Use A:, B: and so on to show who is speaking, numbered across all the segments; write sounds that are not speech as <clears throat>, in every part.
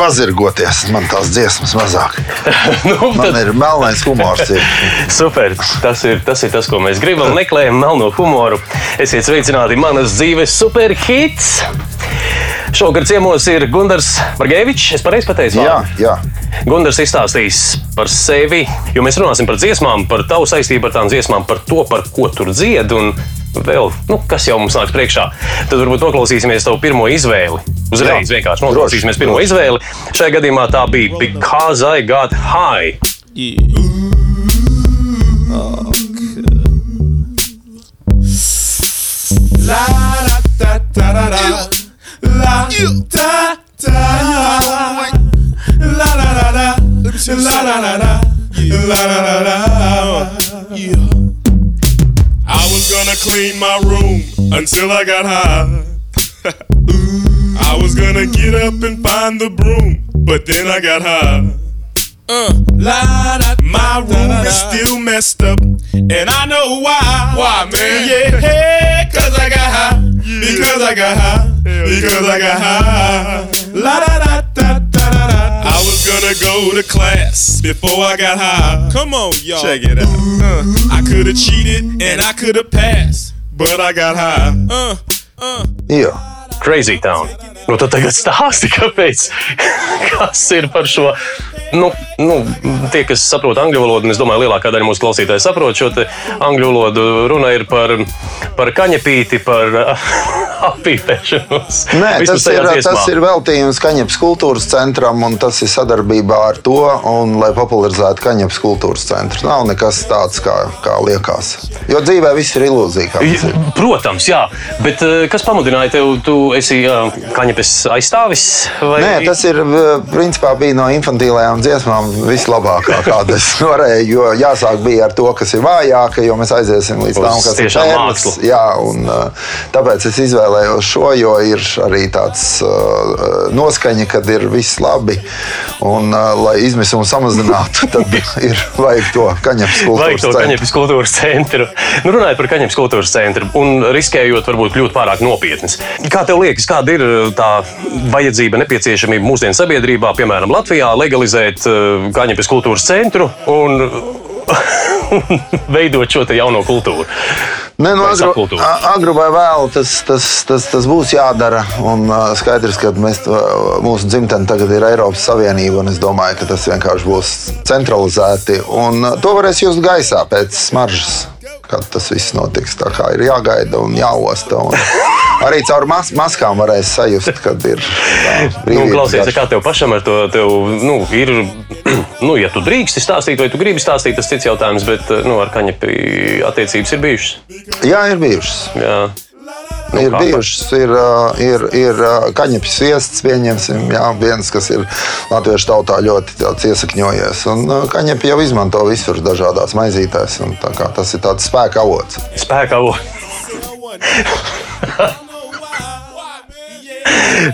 A: pazirgoties. Man tās dziesmas mazāk. <laughs>
B: nu,
A: Man
B: tad,
A: ir melnais humors. Ir. <laughs>
B: super, tas ir, tas ir tas, ko mēs gribam. Meklējam melno humoru. Esiet sveicināti manas dzīves superhits! Šogad ciemos ir Gunārs Margevičs. Es pareizi pateicu,
A: Jā, jā.
B: Gunārs izstāstīs par sevi, jo mēs runāsim par dziesmām, par tavu saistību ar tām dziesmām, par to, par ko tur dzied. Vēl, nu, kas jau mums nāks priekšā. Tad varbūt noklausīsimies tavu pirmo izvēli. Uzreiz
A: Jā,
B: vienkārši noklausīsimies
A: droši,
B: pirmo
A: droši.
B: izvēli. Šajā gadījumā tā bija Because I Got High.
C: La da da da da da. La da da. La la la la. La la la la. La la la la. Yeah. I was gonna clean my room until I got high. <laughs> I was gonna get up and find the broom, but then I got high. Uh, la, da, my room is still messed up, and I know why. Why, man? Yeah, cause I got high. Because I got high. Because I got high. La da da da. I was gonna go to class before I got high. Come on, y'all. Check it out. Uh, I could have cheated and I could have passed, but I got high. Uh, uh.
A: Jā.
B: Crazy Town. Nu, tad tagad stāsti, <laughs> kāpēc. Kas ir par šo? Nu, nu, tie, kas saprot angļu valodu, un es domāju, lielākā daļa mūsu klausītāju saprot šo te angļu valodu, runa ir par, par kaņepīti, par <laughs> apīpēšanos.
A: Nē, tas ir,
B: dziesmā.
A: tas ir veltījums Kaņepes kultūras centram, un tas ir sadarbībā ar to, un, lai popularizētu Kaņepes kultūras centru. Nav nekas tāds, kā, kā liekas. Jo dzīvē viss ir ilūzija. ir.
B: Protams, jā, bet eh, kas pamudināja tevi? Tu esi eh, kaņepes aizstāvis? Vai?
A: Nē, tas ir eh, principā bija no infantīlajām dziesmām vislabākā, <laughs> kāda es varēju. Jo jāsāk bija ar to, kas ir vājāka, jo mēs aiziesim līdz tam, kas ir
B: tiešām
A: pērles. Jā, un tāpēc es izvēlējos šo, jo ir arī tāds noskaņa, kad ir viss labi. Un, lai izmisumu samazinātu, <laughs> tad ir vajag to kaņepes kultūras centru.
B: kaņepes kultūras centru. Nu, runājot par kaņepes kultūras centru un riskējot, varbūt kļūt pārāk nopietns. Kā tev liekas, kāda ir tā vajadzība, nepieciešamība mūsdienu sabiedrībā, piemēram, Latvijā, legalizēt kaņepes kultūras centru un <laughs> <laughs> veidot šo jauno kultūru?
A: Nē, nu, agru, agru vai vēlu tas, tas, tas, tas būs jādara. Un, uh, skaidrs, ka mēs, mūsu dzimtene tagad ir Eiropas Savienība, un es domāju, ka tas vienkārši būs centralizēti. Un, uh, to varēs just gaisā pēc smaržas, kad tas viss notiks. Tā kā ir jāgaida un jāosta. Un <laughs> arī caur mas maskām varēs sajust, kad ir
B: Nu, klausies, kā tev pašam ar to tev, nu, ir, <clears throat> nu, ja tu drīksti stāstīt, vai tu gribi stāstīt, tas cits jautājums, bet nu, ar kaņepi attiecības ir bijušas.
A: Jā, ir bijušas.
B: Jā.
A: Ir
B: kā
A: bijušas, ir, ir, ir kaņepes viests, pieņemsim, jā, viens, kas ir latviešu tautā ļoti iesakņojies. Un kaņepi jau izmanto visur dažādās maizītēs, un tā kā tas ir tāds spēka avots.
B: Spēkā. vo- <laughs>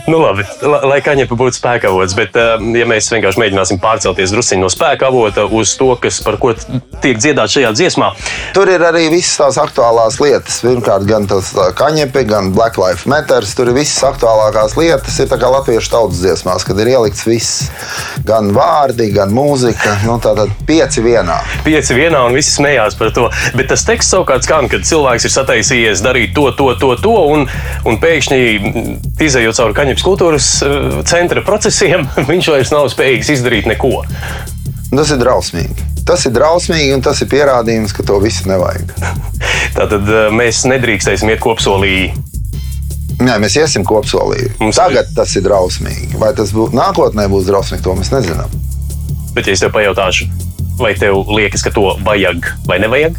B: Nu, labi, la- lai kaņepē būtu spēka avots, bet, eh, ja mēs vienkārši mēģināsim pārcelties druskuļi no spēka avota uz to, kas par ko tiek dziedāts šajā dziesmā,
A: Tur ir arī visas tās aktuālās lietas. Pirmkārt, gan tas uh, kaņepi, gan Black Lives Matter. Tur ir visas aktuālākās lietas. Ir tā kā latviešu tautas dziesmās, kad ir ielikts viss. Gan vārdi, gan mūzika. Nu, Tātad pieci vienā.
B: pieci vienā un visi smējās par to. Bet tas teksts savukārt skan, kad cilvēks ir sataisījies darīt to, to, to, to un, un pēkšņi mm, izējot cauri kaņepes kultūras eh, centra procesiem, <laughs> viņš vairs nav spējīgs izdarīt neko.
A: Tas ir drausmīgi. Tas ir drausmīgi, un tas ir pierādījums, ka to visu nevajag. <laughs>
B: Tātad eh, mēs nedrīkstēsim iet kopsolī.
A: Nē, mēs iesim kopsolī.
B: Mums
A: Tagad tas ir drausmīgi. Vai tas būs nākotnē, būs drausmīgi, to mēs nezinām.
B: Bet, ja es tev pajautāšu, vai tev liekas, ka to vajag vai nevajag?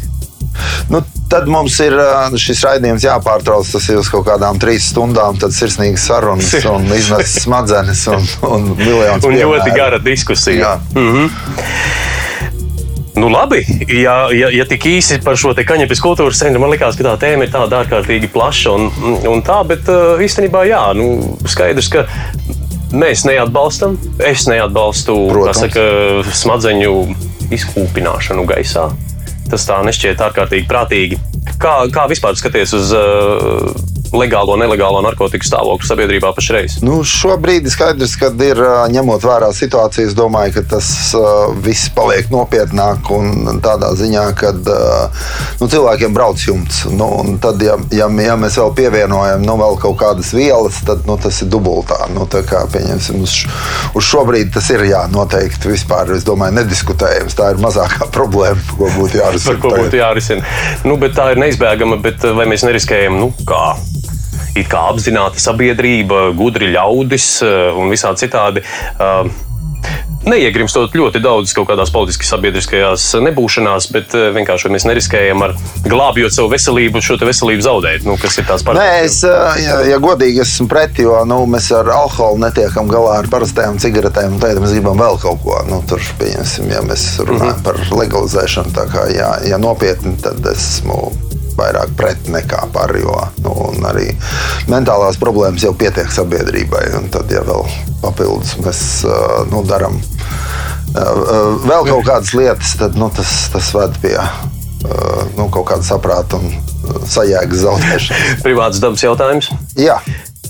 A: Nu, tad mums ir šis raidījums jāpārtrauc. Tas ir uz kaut kādām trīs stundām. Tad sirsnīgas sarunas un izmest smadzenes un, un miljonus
B: Un ļoti
A: piemēru.
B: gara diskusija.
A: Jā.
B: Nu, labi, ja, ja, ja tik īsi par šo te kaņepes kultūras centru, man liekas, ka tā tēma ir tāda ārkārtīgi plaša un, un tā, bet uh, īstenībā jā, nu, skaidrs, ka mēs neatbalstam, es neatbalstu saka, smadzeņu izkūpināšanu gaisā. Tas tā nešķiet ārkārtīgi prātīgi. Kā, kā vispār skaties uz uh, legālo, nelegālo narkotiku stāvokli sabiedrībā pašreiz?
A: Nu, šobrīd skaidrs, ka ir ņemot vērā situāciju, es domāju, ka tas viss paliek nopietnāk un tādā ziņā, ka nu, cilvēkiem brauc jumts. Nu, tad, ja, ja, ja mēs vēl pievienojam nu, vēl kaut kādas vielas, tad nu, tas ir dubultā. Nu, kā, pieņemsim, uz, uz šobrīd tas ir jā, noteikti vispār, es domāju, nediskutējams. Tā ir mazākā <laughs> problēma, ko būtu jārisina.
B: Par ko būtu jārisina. Nu, tā ir neizbēgama, bet vai mēs neriskējam, nu, kā? It kā apzināta sabiedrība, gudri ļaudis eh, un visādi citādi. Uh, Neiegrimstot ļoti daudz kaut kādās politiskās, sabiedriskajās nebūšanās, bet eh, vienkārši mēs neriskējam ar glābjot savu veselību, šo veselību zaudēt. Nu, kas ir tās
A: Nē, es, ja, ja godīgi esmu pret, jo nu, mēs ar alkoholu netiekam galā ar parastajām cigaretēm. Tagad mēs gribam vēl kaut ko. Nu, tur, pieņemsim, ja mēs runājam par legalizēšanu, tā kā ja, ja nopietni, tad esmu vairāk pret nekā par. Jo nu, arī mentālās problēmas jau pietiek sabiedrībai. Tad, ja vēl papildus mēs nu, darām vēl kaut kādas lietas, tad nu, tas, tas ved pie nu, kaut kāda saprāta un sajēgas zaudēšanas. <laughs>
B: Privāts dabas jautājums.
A: Jā.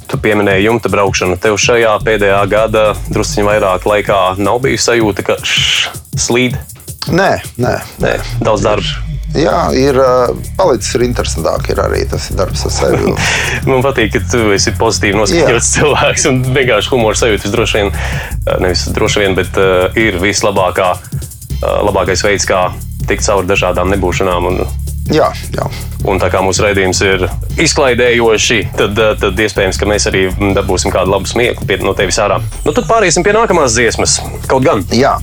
B: Tu pieminēji jumta braukšanu. Tev šajā pēdējā gada drusciņā vairāk laikā nav bijusi sajūta, ka šš, slīd.
A: Nē, nē,
B: Nē, daudz darba.
A: Jā, ir palicis ir interesantāk. Ir arī tas ir darbs ar sevi. <laughs>
B: Man patīk, ka tu esi pozitīvi noskaņots cilvēks un vienkārši humora sajūta droši vien, nevis droši vien, bet uh, ir vislabākā, uh, labākais veids, kā tikt cauri dažādām nebūšanām. Un,
A: jā, jā.
B: Un tā kā mūsu raidījums ir izklaidējoši, tad, tad iespējams, ka mēs arī dabūsim kādu labu smieklu pie- no tevis ārā. Nu, tad pāriesim pie nākamās dziesmas. Kaut gan
A: jā.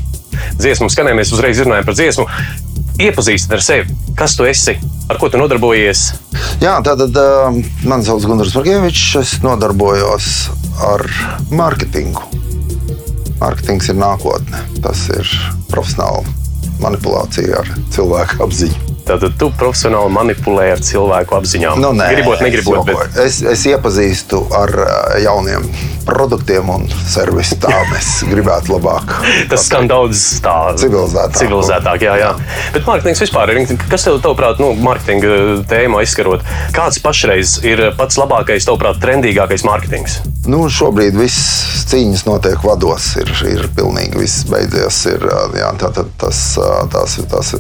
B: dziesmu skanējumu mēs uzreiz runājam par dziesmu. Iepazīstināt ar sevi, kas tu esi, ar ko tu nodarbojies.
A: jā tātad uh, man sauc Gunārs Markevičs. Es nodarbojos ar mārketingu. Mārketings ir nākotne. Tas ir profesionāla manipulācija ar cilvēku apziņu.
B: Tātad tu profesionāli manipulē ar cilvēku apziņām.
A: Nu, nē,
B: gribot, negribot.
A: es,
B: Bet...
A: es, es iepazīstu ar uh, jauniem produktiem un servisu. Tā mēs <laughs> gribētu labāk.
B: Tas skan daudz tā,
A: Civilizētāk.
B: civilizētāk jā, jā. Bet mārketings vispār ir. Kas tev, tavuprāt, nu, mārketinga tēmā izskarot? Kāds pašreiz ir pats labākais, tavuprāt, trendīgākais mārketings?
A: Nu, šobrīd viss cīņas notiek vados. Ir, ir pilnīgi viss beidzies. Ir, jā, tā, tā, tas, tās ir tās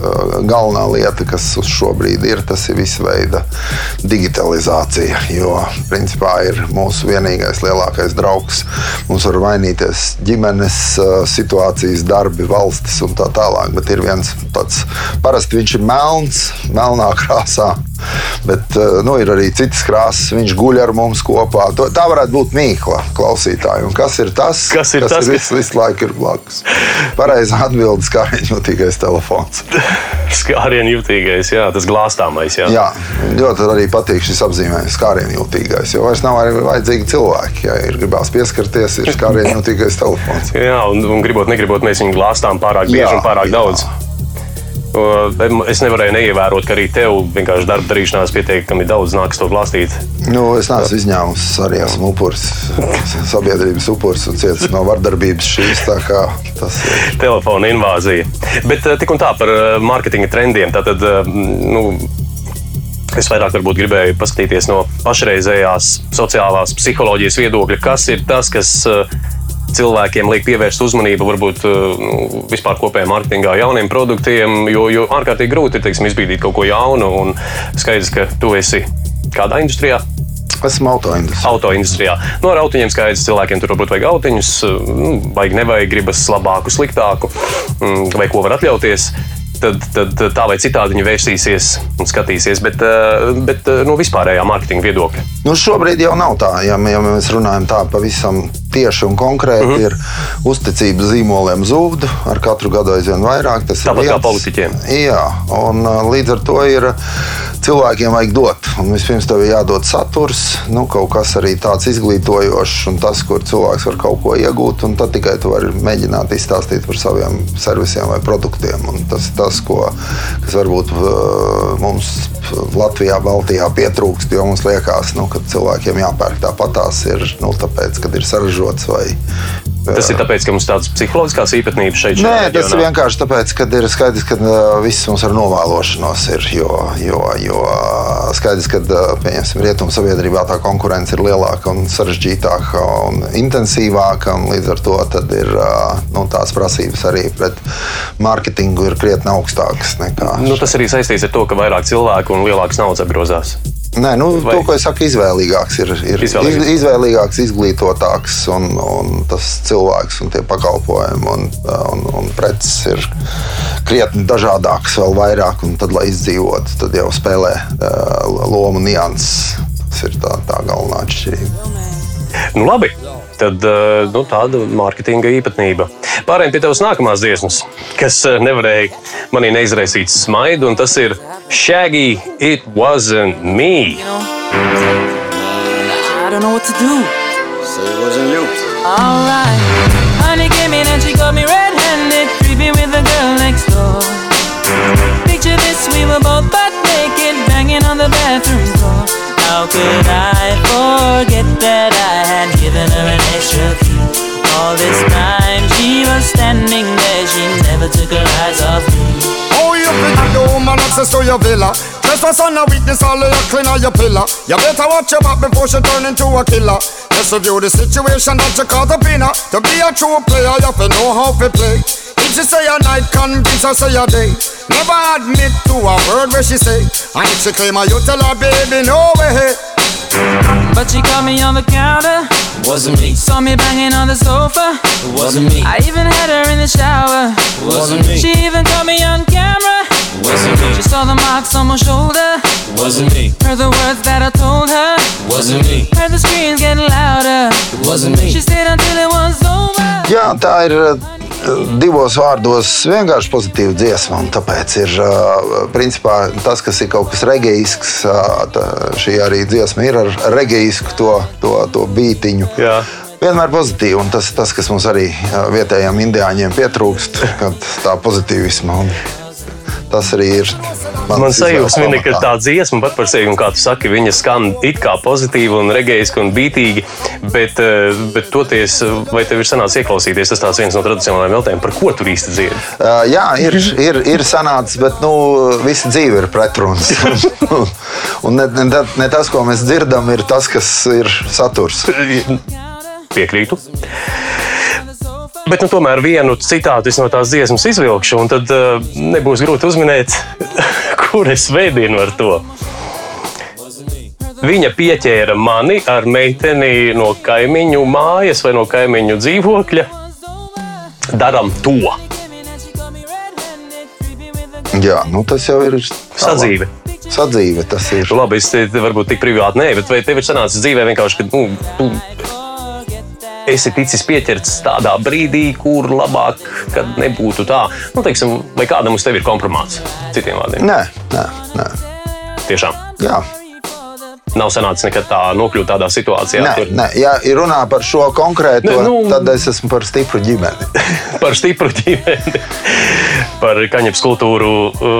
A: galvenā lieta, kas uz šobrīd ir. Tas ir visa veida digitalizācija. Jo principā ir mūsu vienīgais lielākais draugs. Mums var mainīties ģimenes situācijas, darbi, valstis un tā tālāk. Bet ir viens tāds parasti viņš ir melns, melnā krāsā. Bet nu, ir arī citas krāsas. Viņš guļ ar mums kopā. Tā varētu būt mīkla klausītāji. Un kas ir tas,
B: Kas ir tas,
A: kas
B: kas-
A: visu, visu laiku ir blakus? Pareizā atbildes kā jūtīgais telefons.
B: Skārienu jutīgais, jā, tas glāstāmais. Jā.
A: Jā, ļoti arī patīk šis apzīmējums, kā arī jūtīgais. Jo vairs nav arī vajadzīgi cilvēki. Ja ir gribās pieskarties, ir kā arī jūtīgais telefons.
B: Jā, un, un gribot, negribot, mēs viņu glāstām pārāk bieži
A: Jā,
B: un pārāk
A: jā.
B: daudz. Es nevarēju neievērot, ka arī tev vienkārši darba darīšanās pietiekami daudz nāks to glāstīt.
A: Nu, es neesmu izņēmis, arī esmu upuris, <laughs> sabiedrības upuris un cietis no vardarbības šīs. Tas ir.
B: Telefona invāzija. Bet eh, tik un tā par eh, mārketinga trendiem. Tātad, eh, nu, Es vairāk gribēju paskatīties no pašreizējās sociālās psiholoģijas viedokļa, kas ir tas, kas cilvēkiem liek pievērst uzmanību varbūt eh, nu, vispār kopējā mārketingā jauniem produktiem, jo, jo ārkārtīgi grūti ir teiksim, izbīdīt kaut ko jaunu. Un skaidrs, ka tu esi kādā industrijā,
A: Esmu autoindustrijā.
B: autoindustrijā. No ar autiņiem skaidrs, cilvēkiem tur varbūt vajag autiņus, nu, vajag nevajag, gribas labāku, sliktāku, mm, vai ko var atļauties. Tad, tad tā vai citādi viņi vērsīsies un skatīsies, bet, eh, bet eh, no vispārējā mārketinga viedokļa.
A: Nu, šobrīd jau nav tā, ja, ja mēs runājam tā pavisam tieši un konkrēti. Uh -huh. ir uzticība zīmoliem zūd ar katru gadu aizvien vairāk. Tas ir
B: Tāpat kā
A: viens.
B: politiķiem.
A: Jā, un uh, līdz ar to ir cilvēkiem vajag dot. Un vispirms tev ir jādod saturs, nu, kaut kas arī tāds izglītojošs, un tas, kur cilvēks var kaut ko iegūt, tad tikai tu vari mēģināt izstāstīt par saviem servisiem vai produktiem. Un tas ir tas, ko, kas varbūt uh, mums Latvijā, Baltijā pietrūkst, jo mums liekas, nu, ka cilvēkiem jāpērk tāpatās ir, nu, tāpēc, kad ir saražots vai
B: Tas ir tāpēc, ka mums tādas psiholoģiskās īpatnības šeit
A: Nē,
B: šajā
A: tas ir
B: reģionā.
A: vienkārši tāpēc, ka ir skaidrs, ka uh, viss mums ar novēlošanos ir. Jo, jo, jo uh, skaidrs, ka uh, rietumu sabiedrībā tā konkurence ir lielāka un sarežģītāka un intensīvāka. Un līdz ar to ir, nu, tās prasības arī pret mārketingu ir krietni augstākas nekā.
B: Nu, tas arī saistīts ar to, ka vairāk cilvēku un lielākas naudas apgrozās.
A: Nē, nu,
B: Vai-
A: to, ko es saku, izvēlīgāks ir. ir
B: Izvēlīgāks.
A: iz, izvēlīgāks, izglītotāks un, un tas cilvēks un tie pakalpojumi un, un, un preces ir krietni dažādāks, vēl vairāk. Un tad, lai izdzīvotu, tad jau spēlē uh, lomu nianses. Tas ir tā, tā galvenā atšķirība.
B: Nu, labi. Tad eh, nu, tāda mārketinga īpatnība. Pārējiem pie tavas nākamās dziesmas, kas eh, nevarēja manī neizraisīt smaidu, un tas ir Shaggy, It Wasn't Me.
D: I don't know what to do.
E: So it wasn't you.
D: Alright. Honey came in and she caught me red-handed, creepy with the girl next door. Picture this, we were both butt naked, banging on the bathroom floor. How could I forget that I her an extra key? All this time she was standing there, she never took her eyes off me.
F: Oh, you the woman access to your villa. Trespass on a witness, all of your clean on your pillar. You better watch your back before she turn into a killer. Let's review the situation that you caught up in her. To be a true player, you have to know how to play. If she say a night, convince her say a day. Never admit to a word where she say. And if she claim her, you tell her, baby, no way.
D: But she caught me on the counter,
E: Wasn't me.
D: saw me banging on the sofa.
E: Wasn't me.
D: I even had her in the shower.
E: Wasn't me.
D: She even caught me on camera.
E: Wasn't me.
D: She saw the marks on my shoulder.
E: Wasn't me.
D: Heard the words that I told her.
E: Wasn't me.
D: Heard the screams getting louder.
E: Wasn't me.
D: She stayed until it was over.
A: Jā, tā ir uh, divos vārdos vienkārši pozitīva dziesma. un Tāpēc ir uh, principā, tas, kas ir kaut kas reģisks, šī arī dziesma ir ar reģisku to, to, to bītiņu.
B: Jā.
A: Vienmēr pozitīvi, un tas ir tas, kas mums arī vietējiem indiāņiem pietrūkst, kad tā pozitīvisma. un Tas arī ir.
B: Man ka
A: pamatā.
B: tā dziesma pat par sevi, un kā tu saki, viņa skan it kā pozitīvi un regējiski un bītīgi, bet, eh, bet toties, vai tev ir sanācis ieklausīties, tas tāds viens no tradicionālajiem jautājumiem, par ko tur īsti dziedi?
A: Uh, jā, ir, ir, ir sanācis, bet nu, visa dzīve ir pretruns. <laughs> un ne, ne, ne tas, ko mēs dzirdam, ir tas, kas ir saturs.
B: Piekrītu. Bet nu, tomēr vienu citātu no tās dziesmas izvilkšu, un tad uh, nebūs grūti uzminēt, <laughs> kur es vēdienu ar to. Viņa pieķēra mani ar meiteni no kaimiņu mājas vai no kaimiņu dzīvokļa. Darām to
A: Jā, nu, tas jau ir
B: sadzīve.
A: Sadzīve tas ir.
B: Labi, es varbūt tik privāti nē, bet vai tev ir sanācis dzīvē vienkārši, ka nu, esi ticis pieķerts tādā brīdī, kur labāk, kad nebūtu tā, nu, teiksim, vai kādam uz tevi ir kompromāts? Citiem vārdiem.
A: Nē, nē, nē.
B: Tiešām.
A: Jā.
B: Nav sanācis nekad tā nokļūt tādā situācijā,
A: Nē,
B: kur
A: nē, ja runā par šo konkrēto,
B: Nē, nu-
A: tad es esmu par stipru ģimeni. <laughs>
B: par stipru ģimeni, par kaņepes kultūru,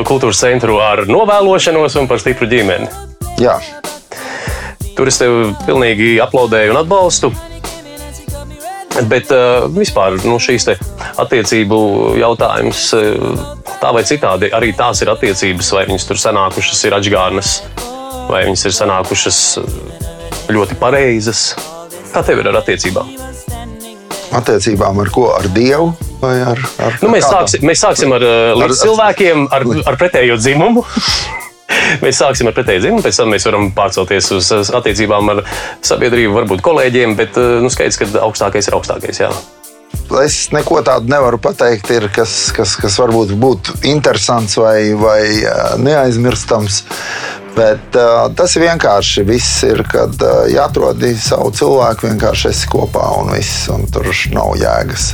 B: kultūras centru ar novēlošanos un par stipru ģimeni.
A: Jā,
B: Tur es tev pilnīgi aplaudēju un atbalstu. Bet uh, vispār nu, šīs attiecību jautājums, uh, tā vai citādi, arī tās ir attiecības, vai viņas tur sanākušas ir atgādnes, vai viņas ir sanākušas uh, ļoti pareizas. Kā tev ir ar attiecībām?
A: attiecībām ar ko? Ar Dievu ar, ar
B: Nu, mēs,
A: kādam?
B: sāksim, mēs sāksim ar,
A: Ar-
B: ar cilvēkiem, <laughs> ar, ar pretējo dzimumu. Mēs sāksim ar pretēju dzimumu, pēc tam mēs varam pārcelties uz attiecībām ar sabiedrību, varbūt kolēģiem, bet uh, nu, skaidrs, ka augstākais ir augstākais. Jā.
A: Es neko tādu nevaru pateikt, ir, kas, kas, kas varbūt būtu interesants vai, vai ā, neaizmirstams. Bet uh, tas ir vienkārši. Viss ir, kad uh, jāatrod savu cilvēku, vienkārši esi kopā un viss. Un tur nav jēgas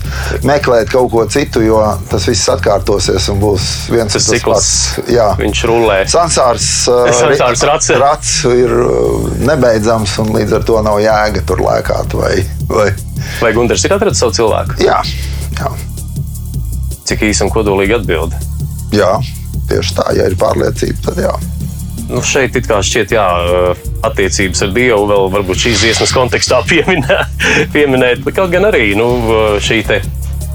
A: meklēt kaut ko citu, jo tas viss atkārtosies un būs viens
B: Tas cikls,
A: pats. Jā.
B: viņš rullē.
A: Sansārs, uh, <laughs>
B: Sansārs rats.
A: rats ir uh, nebeidzams un līdz ar to nav jēga tur lēkāt. Vai, vai.
B: Vai Gunārs ir atradzis savu cilvēku?
A: Jā, jā,
B: Cik īsi un kodolīgi atbild?
A: jā, tieši tā. Ja ir pārliecība, tad jā.
B: Nu, šeit it kā šķiet, jā, attiecības ar Dievu vēl varbūt šīs dziesmas kontekstā <laughs> pieminēt. pieminēt. Kaut gan arī nu, šī te.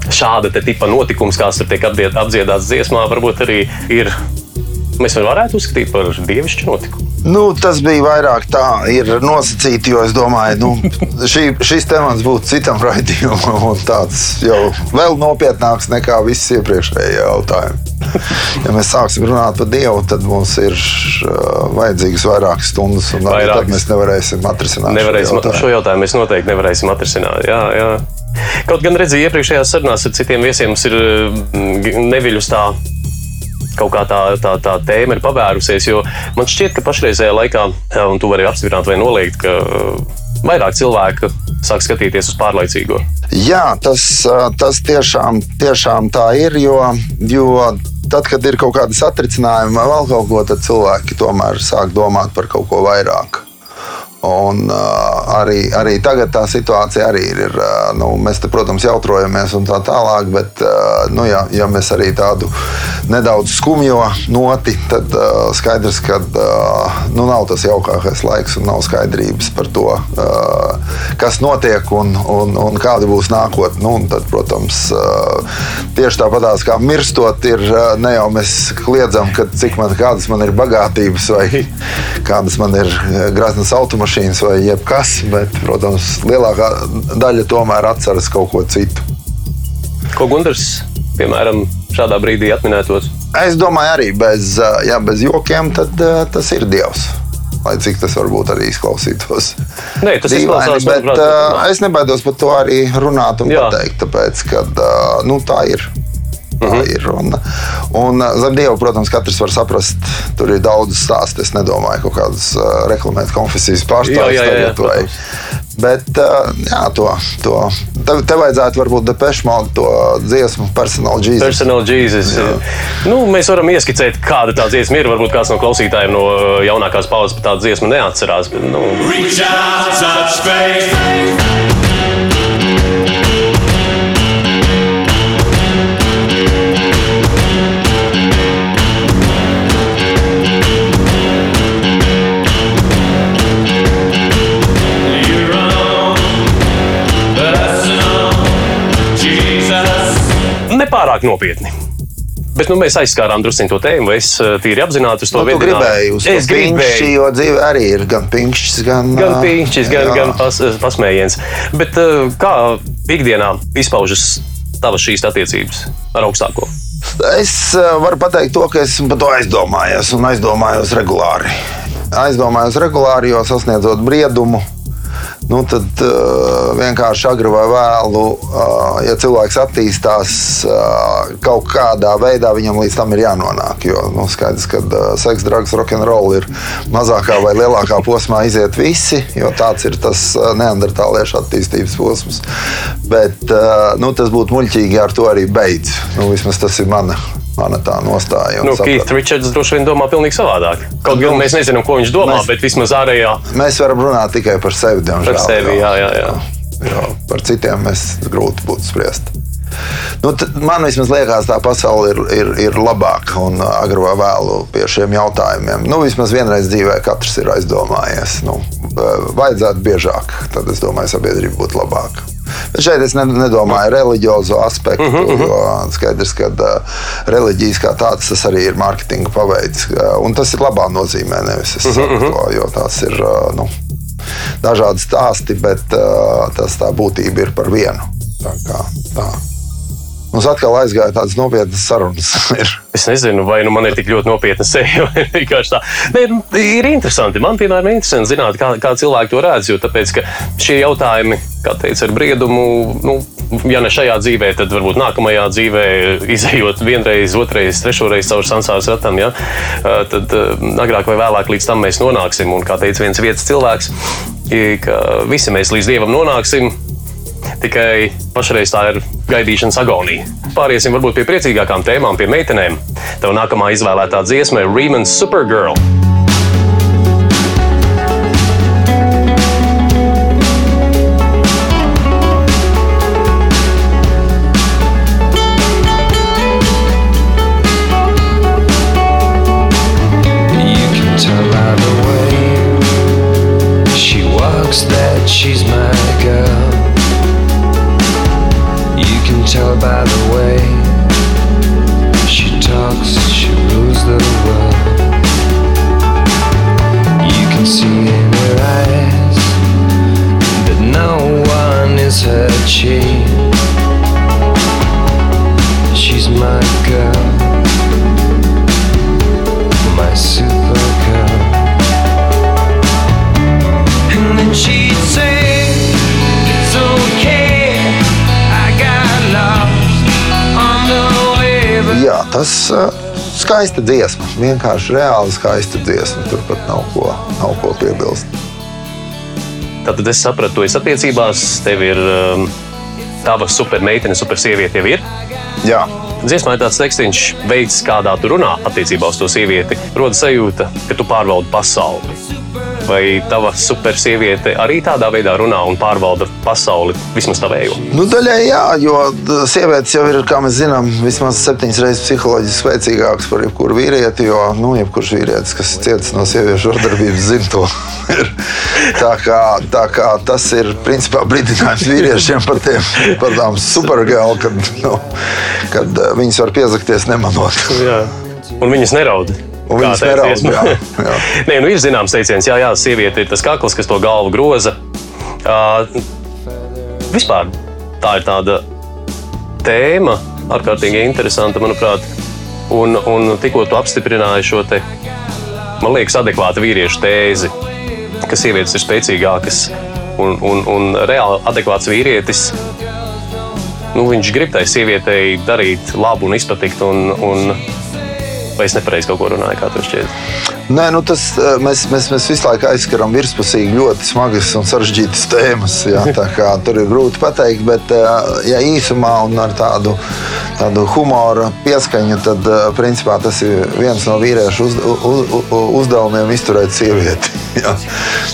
B: Šāda te tipa notikums, kāds tiek apdziedāts dziesmā, varbūt arī ir. Mēs varētu uzskatīt par dievišķu notikumu.
A: Nu, tas bija vairāk tā, ir nosacīti, jo es domāju, nu, <laughs> šī, šis temats būtu citam <laughs> raidījumam, un tāds jau vēl nopietnāks nekā visi iepriekšējie jautājumi. <laughs> Ja mēs sāksim runāt par Dievu, tad mums ir uh, vajadzīgas vairākas stundas, un
B: Vairākas.
A: tad mēs nevarēsim atrisināt
B: Nevarēsim,
A: šo jautājumu.
B: šo jautājumu mēs noteikti nevarēsim atrisināt. Jā, jā. Kaut gan redzēju, iepriekšējās sarunās ar citiem viesiem mums ir mm, neviļus tā. Kaut kā tā, tā, tā tēma ir pavērusies, jo man šķiet, ka pašreizējā laikā, un tu vari apstiprināt vai noliegt, ka uh, vairāk cilvēku sāk skatīties uz pārlaicīgo.
A: Jā, tas, ā, tas tiešām, tiešām tā ir. Jo, jo tad, kad ir kaut kāda satricinājuma vai vēl kaut ko, tad cilvēki tomēr sāk domāt par kaut ko vairāk. Un, uh, arī, arī tagad tā situācija arī ir. uh, nu, mēs, te, protams, jautrojamies un tā tālāk, bet, uh, nu, ja, ja mēs arī tādu nedaudz skumjo noti, tad uh, skaidrs, ka uh, nu, nav tas jaukākais laiks un nav skaidrības par to, uh, kas notiek un, un, un kāda būs nākotne. Nu, tad, protams, uh, tieši tāpatās kā mirstot, ir uh, ne jau mēs kliedzam, ka cik man, kādas man ir bagātības vai <laughs> kādas man ir uh, graznas automašīnas vai jebkas, bet, protams, lielākā daļa tomēr atceras kaut ko citu.
B: Ko Gunārs, piemēram, šādā brīdī atminētos?
A: Es domāju, arī bez, uh, jā, bez jokiem, tad uh, tas ir Dievs. Lai cik tas varbūt arī izklausītos.
B: Nē, tas
A: Dīvaini, bet
B: manuprāt,
A: uh, es nebaidos par to arī runāt un
B: Jā.
A: pateikt, tāpēc, ka nu, tā ir. Tā
B: Mhm.
A: ir. Un, un uh, zem dieva, protams, katrs var saprast, tur ir daudz stāstu. Es nedomāju, kaut kādas uh, reklamēt konfesijas
B: jā,
A: tagad. vai-. Bet uh, jā, to, to tev, tev vajadzētu varbūt depešmāli to dziesmu personāla Jesus.
B: Personal Jesus.
A: Jā.
B: Nu, mēs varam ieskicēt, kāda tā dziesma ir. Varbūt kāds no klausītājiem no uh, jaunākās paudzes par tādu dziesmu neatcerās. Bet, nu,
C: Reach out, touch faith.
B: Nepārāk nopietni. Bet nu, mēs aizskārām drusku to tēmu. Es uh, tīri apzināti uz to
A: Nu, uz to
B: Es
A: pinkšķi,
B: gribēju.
A: jo dzīve arī ir gan pinkšķis, gan,
B: Gan
A: ā,
B: pīņķis, gan,
A: jā.
B: gan pas, pasmējiens. Bet uh, kā ikdienā izpaužas tavas šīs attiecības ar augstāko?
A: Es eh, varu pateikt to, ka esmu par to aizdomājies un aizdomājos regulāri. Aizdomājos regulāri, jo sasniedzot briedumu, nu, tad uh, vienkārši agri vai vēlu, uh, ja cilvēks attīstās uh, kaut kādā veidā, viņam līdz tam ir jānonāk. Jo nu, skaidrs, ka uh, seks, drugs, rokenroll ir mazākā vai lielākā posmā iziet visi, jo tāds ir tas uh, neandertāliešu attīstības posms. Bet uh, nu, tas būtu muļķīgi ar to arī beidz. Nu, vismaz tas ir mana. Mana tā nostāja.
B: Nu. Keith Richards droši vien domā pavisam savādāk. Kaut gan mēs nezinām, ko viņš domā,
A: Mēs-
B: bet vismaz ārējā
A: Mēs varam runāt tikai par sevi. Diemžēl,
B: Par sevi, jā, jā, jā.
A: Jo par citiem mēs grūti būtu spriest. Nu, man liekas, tā pasaule ir, ir, ir labāka un ā, agri vai vēlu pie šiem jautājumiem. Nu, vismaz vienreiz dzīvē katrs ir aizdomājies. Nu, v- vajadzētu biežāk, tad es domāju, sabiedrība būtu labāka. Bet šeit es ne- nedomāju reliģiozo aspektu, uh -huh. jo skaidrs, ka uh, reliģijas kā tādas tas arī ir mārketinga paveids. Uh, un tas ir labā nozīmē, nevis es saku uh -huh. to, jo tās ir. Uh, nu, dažādi stāsti, bet uh, tas tā būtība ir par vienu. Tā kā, tā. Mums atkal aizgāja tādas nopietnas sarunas. <laughs>
B: Es nezinu, vai nu man ir tik ļoti nopietna seja, <laughs> vai vienkārši tā. Nē, nu, ir interesanti. Man, piemēram, ir interesanti zināt, kā, kā cilvēki to redz. Jo tāpēc, ka šie jautājumi, kā teica, ar briedumu, nu, ja ne šajā dzīvē, tad varbūt nākamajā dzīvē, izējot vienreiz, otrreiz, trešoreiz caur sansāras ratam, ja, tad agrāk vai vēlāk līdz tam mēs nonāksim. Un kā teica viens vietas cilvēks, ka visi mēs līdz dievam nonāksim. Tikai pašreiz tā ir gaidīšanas agonija. Pāriesim varbūt pie priecīgākām tēmām, pie meitenēm. Tev nākamā izvēlētā dziesma ir Rieman's Supergirl.
G: You can tell by the way she talks, she rules the world. You can see in her eyes that no one is her chief. She's my girl, my super
A: tas ir skaista dziesma. Vienkārši reāli skaista dziesma. Turpat nav ko, nav ko piebilst.
B: Tad es sapratu, tu esi attiecībās, tev ir um, tava supermeitene, supersieviete jau ir.
A: Jā,
B: Dziesmā ir tāds tekstīns, veids, kādā tu runā attiecībā uz to sievieti. Rodas sajūta, ka tu pārvaldi pasauli. Vai tava supersieviete arī tādā veidā runā un pārvalda pasauli, vismaz tavējo?
A: nu, daļai jā, jo sievietes jau ir, kā mēs zinām, vismaz septiņas reizes psiholoģiski spēcīgākas par jebkuru vīrieti. Jo nu, jebkurš vīrietis, kas cietis no sieviešu vardarbības, zina to. <laughs> Tā, kā, tā kā tas ir principā brīdinājums vīriešiem par, tiem, par tām supergēlu, kad, nu, kad eh, viņas var piezakties nemanot.
B: Jā. Un viņas neraud.
A: Un viņas neraud, jā, jā. <laughs>
B: Nē, nu ir zināms teiciens, jā, jā, sieviete ir tas kakls, kas to galvu groza. Uh, vispār tā ir tāda tēma, ārkārtīgi interesanta, manuprāt. Un, un tikko tu apstiprināji šo te, man liekas, adekvātu vīriešu tēzi, ka sievietes ir spēcīgākas un, un, un reāli adekvāts vīrietis. Nu, viņš grib tai sievietei darīt labu un izpatikt, un, un vai es nepareizi kaut ko runāju, kā tev šķiet.
A: Nē, nu tas, eh, mēs, mēs, mēs visu laiku aizskaram virspusīgi ļoti smagas un sarežģītas tēmas. Jā, tā kā tur ir grūti pateikt, bet eh, ja īsumā un ar tādu, tādu humora pieskaņu, tad eh, principā tas ir viens no vīriešu uz, uz, uz, uzdevumiem izturēt sievieti. <laughs> Jā.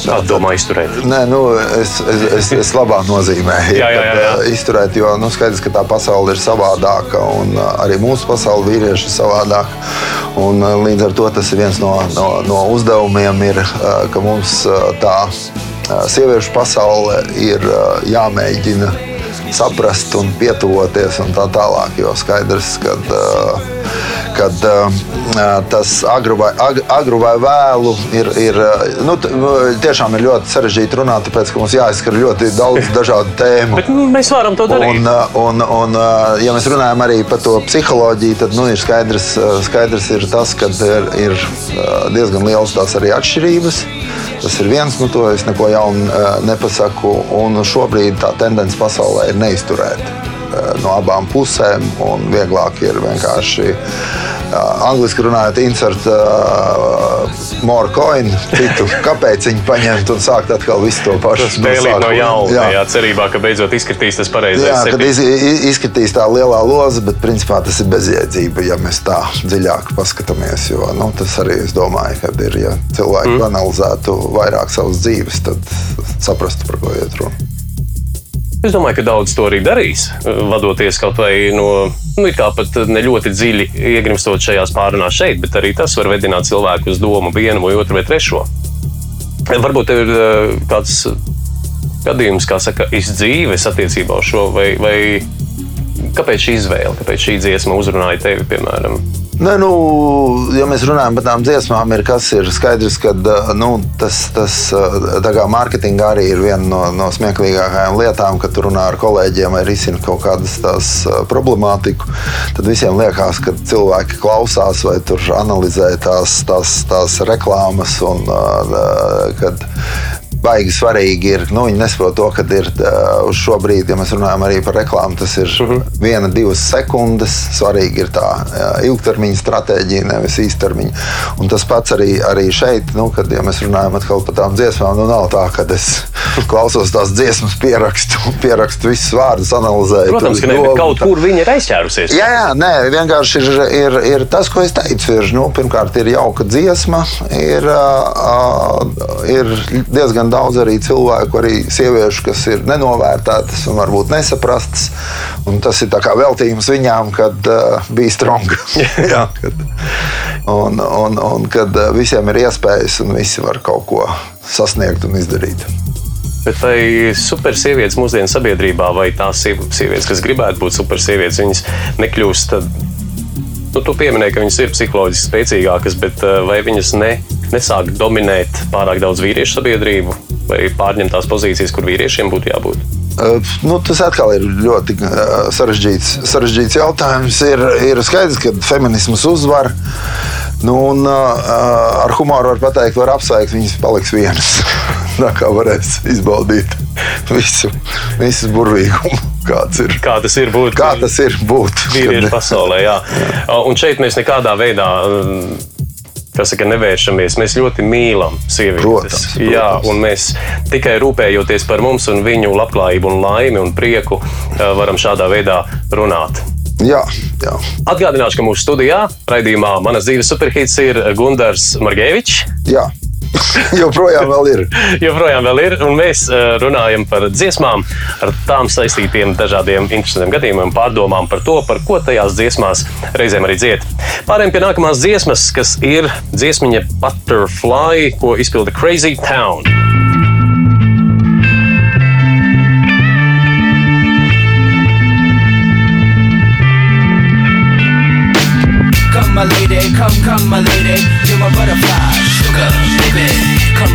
B: Tu domā izturēt?
A: Nē, nu, es, es, es, es labā nozīmē
B: Jā, jā, jā, jā.
A: izturēt, jo nu, skaidrs, ka tā pasaule ir savādāka un arī mūsu pasaule vīrieši ir savādāka. Un, eh, līdz ar to tas ir viens no, no, no uzdevumiem, ir, eh, ka mums eh, tā sieviešu pasaule ir jāmēģina saprast un pietuvoties un tā tālāk. Jo skaidrs, ka kad, uh, tas agru vai, ag, agru vai vēlu ir, ir, uh, nu, tiešām ir ļoti sarežģīti runāt, tāpēc ka mums jāizskar ļoti daudz <laughs> dažādu tēmu.
B: Bet nu, mēs varam to darīt.
A: Un, un, un, ja mēs runājam arī par to psiholoģiju, tad nu, ir skaidrs, skaidrs ir tas, ka ir, ir diezgan liels tās arī atšķirības. Tas ir viens, nu, to es neko jaunu nepasaku. Un šobrīd tā tendence pasaulē ir neizturēt uh, no abām pusēm. un Vieglāk ir vienkārši uh, angļuiski runājot, insert uh, more coin, citu kāpēc viņi paņemt un sākt atkal visu to pašu.
B: Spēlīt no jauna,
A: Jā.
B: jā, cerībā, ka beidzot izkritīs tas pareizais.
A: Jā, kad iz, iz- izskatīs tā lielā loza, bet principā tas ir bezjēdzība, ja mēs tā dziļāk paskatāmies. Jo nu, tas arī es domāju, ka ir, ja cilvēki mm. analizētu vairāk savas dzīves, tad saprastu, par ko iet runa.
B: Es domāju, ka daudz to arī darīs, vadoties kaut vai no, nu, kā pat ne ļoti dziļi iegrimstot šajās pārunās šeit, bet arī tas var vedināt cilvēku uz domu vienu vai otru vai trešo. Varbūt ir eh, kāds gadījums, kā saka, izdzīves attiecībā uz šo, vai, vai kāpēc šī izvēle, kāpēc šī dziesma uzrunāja tevi, piemēram?
A: Nē, nu, ja mēs runājam par tām dziesmām, ir, ir skaidrs, ka nu, tas, tas mārketingā arī ir viena no, no smieklīgākajām lietām, kad runā ar kolēģiem vai risini kaut kādas tās problemātiku. Tad visiem liekas, ka cilvēki klausās vai analizē tās, tās, tās reklāmas. Un, kad, Baigi svarīgi ir, nu, viņi nesaprot to, ka ir uz šo brīdi, ja mēs runājam arī par reklāmu, tas ir uh -huh. viena, divas sekundes. Svarīgi ir tā ilgtermiņa stratēģija, nevis īstermiņa. Un tas pats arī, arī šeit, nu, kad ja mēs runājam par tām dziesmām, nu, nav tā, ka es <laughs> klausos tās dziesmas, pierakstu, pierakstu visus vārdus, analizēju.
B: Protams, ka ne, kaut kur viņa ir aizķērusies.
A: Jā, jā, nē, vienkārši ir, ir, ir tas, ko es teicu. Ir, nu, pirmkārt, ir jauka dziesma, ir, uh, ir diezgan daudz arī cilvēku, arī sieviešu, kas ir nenovērtētas un varbūt nesaprastas. Un tas ir veltījums viņām, kad uh, bija stronga. <laughs> jā, kad, un, un, un kad uh, visiem ir iespējas un visi var kaut ko sasniegt un izdarīt.
B: Bet vai super sievietes mūsdienu sabiedrībā, vai tās siev- sievietes, kas gribētu būt super sievietes, viņas nekļūst tad Nu, tu pieminēji, ka viņas ir psiholoģiski spēcīgākas, bet uh, vai viņas ne, nesāk dominēt pārāk daudz vīriešu sabiedrību vai pārņemt tās pozīcijas, kur vīriešiem būtu jābūt?
A: Nu, tas atkal ir ļoti sarežģīts, sarežģīts jautājums. Ir, ir skaidrs, ka feminisms uzvar. Nu, un, ar humoru var pateikt, var apsveikt, viņas paliks vienas. <laughs> Tā kā varēs izbaudīt visu, visu burvīgumu, kāds ir.
B: Kā tas ir būt?
A: Kā tas ir būt
B: vīriešu pasaulē. <laughs> Jā. Un šeit mēs nekādā veidā. Kas saka, nevēršamies. Mēs ļoti mīlam sievietes.
A: Protams, protams.
B: Jā, un mēs tikai rūpējoties par mums un viņu labklājību, un laimi un prieku, eh, varam šādā veidā runāt.
A: Jā, jā.
B: Atgādināšu, ka mūsu studijā, raidījumā Manas dzīves superhits ir Gunārs Margevičs.
A: Jā. <laughs> joprojām vēl ir.
B: joprojām vēl ir, un mēs eh, runājam par dziesmām, ar tām saistītiem dažādiem interesantiem gadījumiem, pārdomām par to, par ko tajās dziesmās reizēm arī dzied. Pārējiem pie nākamās dziesmas, kas ir dziesmiņa Butterfly, ko izpilda Crazy Town.
G: Come, my lady, come, come, my lady, you're my butterfly, sugar, baby.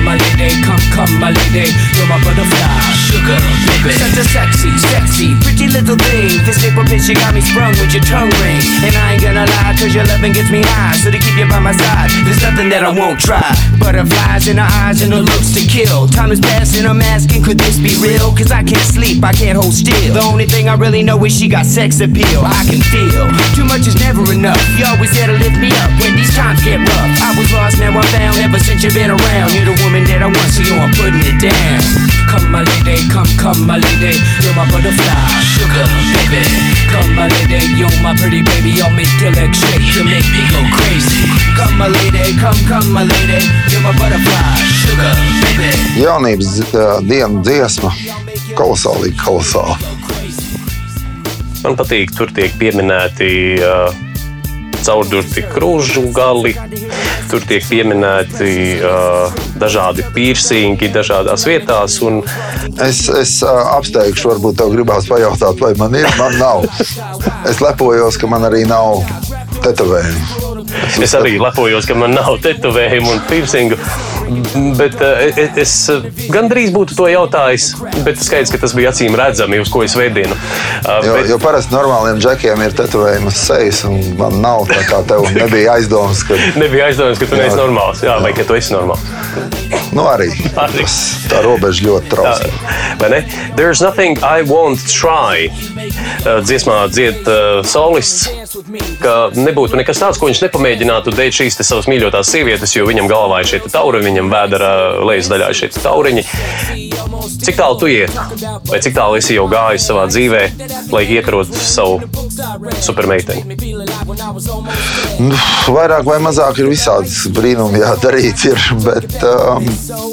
G: Come, my lady, come, come, my lady, you're my butterfly, sugar, baby. Such a sexy, sexy, pretty little thing. This bitch, you got me sprung with your tongue ring. And I ain't gonna lie, cause your loving gets me high. So to keep you by my side, there's nothing that I won't try. Butterflies in her eyes and her looks to kill. Time is passing, I'm asking, could this be real? Cause I can't sleep, I can't hold still. The only thing I really know is she got sex appeal. I can feel too much is never enough. You always there to lift me up when these times get rough. I was lost, now I'm found. Ever since you've been around, you're the woman that I want, so you're putting it down. Come, my lady, come, come, my lady, you're my butterfly, sugar, baby. Come, my lady, you're my pretty baby, I'll make your legs shake to make me go crazy. Come, my lady, come, come, my lady, you're my butterfly, sugar, baby.
A: Jaunības uh, dienu dziesma. Kolosāli, kolosāli.
B: Man patīk, tur tiek pieminēti uh, caurdurti krūžu gali, tur tiek pieminēti uh, dažādi piercingi dažādās vietās. Un,
A: Es, es uh, apsteigšu, varbūt tev gribās pajautāt, vai man ir, man nav. Es lepojos, ka man arī nav tetovējumu.
B: Es arī lepojos, ka man nav tetovējumu un piercingu. Bet uh, es uh, gandrīz būtu to jautājis, bet skaidrs, ka tas bija acīm redzami, uz ko es vēdinu. Uh,
A: Jo,
B: bet,
A: jo parasti normāliem džekiem ir tetovējumi uz sejas, un man nav tā kā tev nebija aizdomas, ka <laughs>
B: Nebija aizdomas, ka tu
A: Jā.
B: neesi normāls, jā, vai ka tu esi normāls.
A: Nu, arī
B: Arī.
A: tā robeža ļoti
B: ne? There's nothing I won't try. Uh, Dziesmā dzied uh, solists, ka nebūtu nekas tāds, ko viņš nepamēģinātu dēļ šīs savas mīļotās sievietes, jo viņam galvā ir šie te tauriņi, viņam vēdera lejas daļā ir šie tauriņi. Cik tālu tu iet? Vai cik tālu esi jau gājis savā dzīvē, lai iekarotu savu supermeiteni?
A: Nu, vairāk vai mazāk ir visādas brīnumi jādarīt, ir, bet um,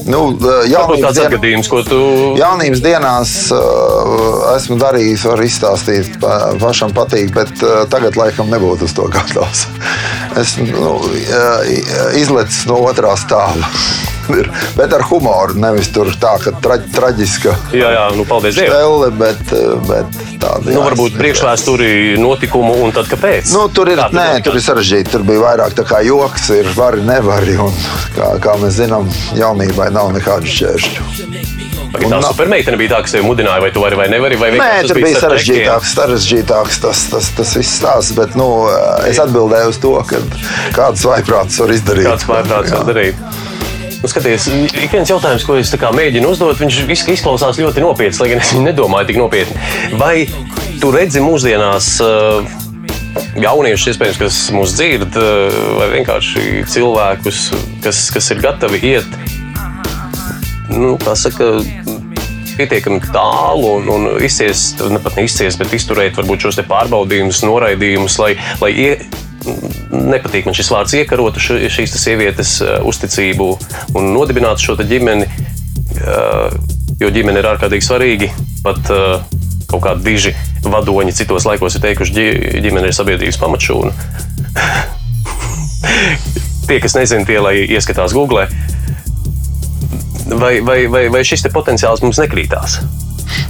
A: nu,
B: Varbūt
A: jaunības, dien,
B: atgadījums, ko tu.
A: jaunības dienās uh, esmu darījis, varu izstāstīt, pa, pašam patīk, bet uh, tagad laikam nebūtu uz to gatavs. <laughs> Esmu nu, uh, izlecis no otrā stāva. Ir, bet ar humoru, nevis tur tā, ka tra, traģiska
B: Jā, jā, nu
A: stēle, bet, bet tāda.
B: Nu, varbūt priekšvēsturi notikumu, un tad kāpēc?
A: Nu, tur ir,
B: tu
A: nē,
B: domā?
A: tur ir sarežģīti. Tur bija vairāk tā kā joks, ir vari, nevari. Un, kā, kā mēs zinām, jaunībai nav nekādu šķēršļu.
B: Tā
A: un nav-
B: supermeitene bija tā, kas tevi mudināja, vai tu vari vai nevari? Vai
A: Nē, tur bija sarežģītāks, sarežģītāks tas, tas, tas viss stāsts. Bet nu, es atbildēju uz to, kādas vaiprātas var izdarīt.
B: Kāds pārprāts
A: Jā.
B: var darīt? Nu, skaties, ik viens jautājums, ko es mēģinu uzdot, viņš izklausās ļoti nopietns, lai gan es nedomāju tik nopietni. Vai tu redzi mūsdienās uh, jauniešus, iespējams, kas mūs dzird, uh, vai vienkārši cilvēkus, kas, kas ir gatavi iet, nu, saka, pietiekami tālu un, un izciest, ne pat neizciest, bet izturēt varbūt šos pārbaudījumus, noraidījumus, lai, lai ie, nepatīk man šis vārds, iekarotu š- šīs te sievietes uh, uzticību un nodibinātu šo ģimeni, uh, jo ģimene ir ārkārtīgi svarīga. Pat uh, kaut kādi diži vadoņi citos laikos ir teikuši, ka ģimene ir sabiedrības pamatšūna. <laughs> Tie, kas nezina, tie lai ieskatās Google. vai, vai, vai, vai šis te potenciāls mums nekrītās?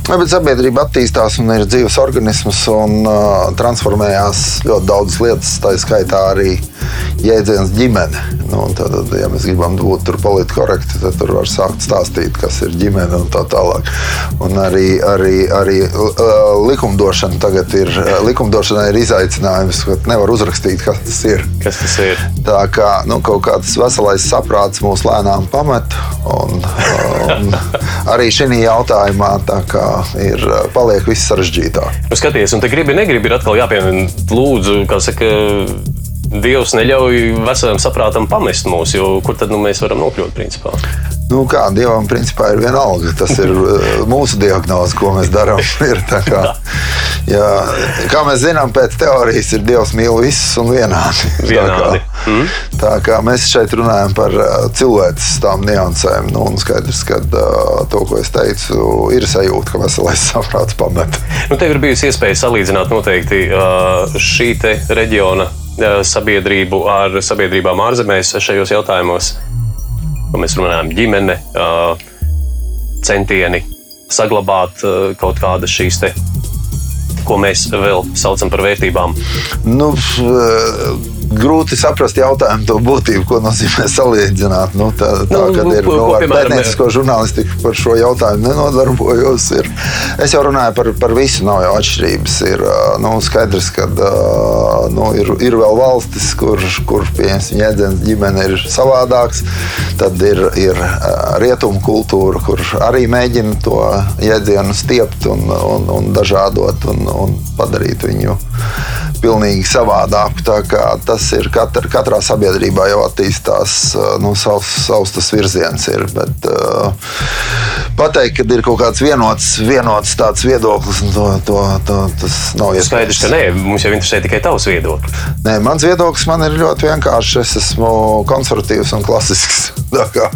A: Jā, bet sabiedrība attīstās un ir dzīves organisms un uh, transformējās ļoti daudzas lietas, tā skaitā arī jēdziens ģimene. Nu, tad, tad, ja mēs gribam būt tur politiski korekti, tad tur var sākt stāstīt, kas ir ģimene un tā tālāk. Un arī, arī, arī uh, likumdošana tagad ir, uh, likumdošana ir izaicinājums, ka nevar uzrakstīt, kas tas ir.
B: Kas tas ir?
A: Tā kā nu, kaut kāds veselais saprāts mūs lēnām pamet. Un, un <laughs> arī šī jautājumā tā kā ir paliek viss sarežģītāk.
B: Nu, skaties, un te gribi, negribi, ir atkal jāpiemina, lūdzu, kā saka. Dievs neļauj veselam saprātam pamest mūs, jo kur tad nu, mēs varam nokļūt? Principā?
A: Nu, kā dievam, principā ir vienalga. Tas ir uh, <laughs> mūsu diagnoze, ko mēs darām. <laughs> Ir tā kā, jā, kā mēs zinām, pēc teorijas ir Dievs mīl visus un vienādi.
B: Vienādi. <laughs>
A: Tā kā, mm. tā kā mēs šeit runājam par uh, cilvēces tām niansēm. Nu, un skaidrs, ka uh, to, ko es teicu, ir sajūta, ka veselais saprāts pamet.
B: Nu, tev ir bijusi iespēja salīdzināt noteikti šī te reģiona sabiedrību ar sabiedrībām ārzemēs šajos jautājumos. Mēs runājam, ģimene, centieni saglabāt kaut kādas šīs te, ko mēs vēl saucam par vērtībām.
A: Nu, Grūti saprast jautājumu to būtību, ko nozīmē salīdzināt. Nu, tā, tā,
B: Nu,
A: kad ir
B: ko-
A: nu, ar pētniecisko žurnālistiku par šo jautājumu nenodarbojos. Ir. Es jau runāju par, par visu, nav jau atšķirības. Ir nu, skaidrs, ka nu, ir, ir vēl valstis, kur, kur pieņemsim, jēdziens ģimene ir savādāks. Tad ir, ir rietumu kultūra, kur arī mēģina to jēdzienu stiept un, un, un dažādot un, un padarīt viņu pilnīgi savādāku. Kā Tas ir katra, katrā sabiedrībā jau attīstās ā, nu, savs, savs tas virziens. Ir, bet, uh, pateikt, ka ir kaut kāds vienots, vienots tāds viedoklis, un to, to, to, tas nav
B: Skaidrs, ka nē, mums jau interesē tikai tavs viedoklis.
A: Nē, mans viedoklis man ir ļoti vienkāršs. Es esmu konservatīvs un klasisks. Tā,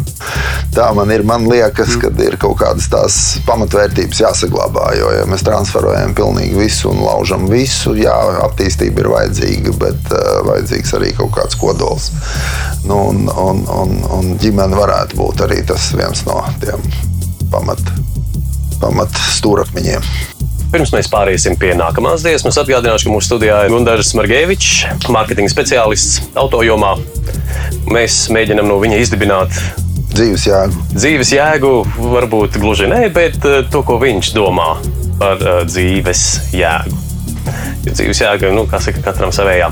A: tā man ir. Man liekas, ka ir kaut kādas tās pamatvērtības jāsaglabā. Jo, ja mēs transferējam pilnīgi visu un laužam visu, jā, attīstība ir vajadzīga, bet uh, vajadzīgs arī kaut kāds kodols. Nu, un, un, un, un ģimene varētu būt arī tas viens no tiem pamat, pamat stūrakmeņiem.
B: Pirms mēs pāriesim pie nākamās dziesmas, atgādināšu, ka mūsu studijā ir Gunārs Margevičs, mārketinga speciālists autojomā. Mēs mēģinām no viņa izdibināt
A: Dzīves jēgu.
B: dzīves jēgu, varbūt gluži ne, bet eh, to, ko viņš domā par uh, dzīves jēgu. Jo dzīves jēga, nu, kā saka, katram savējā.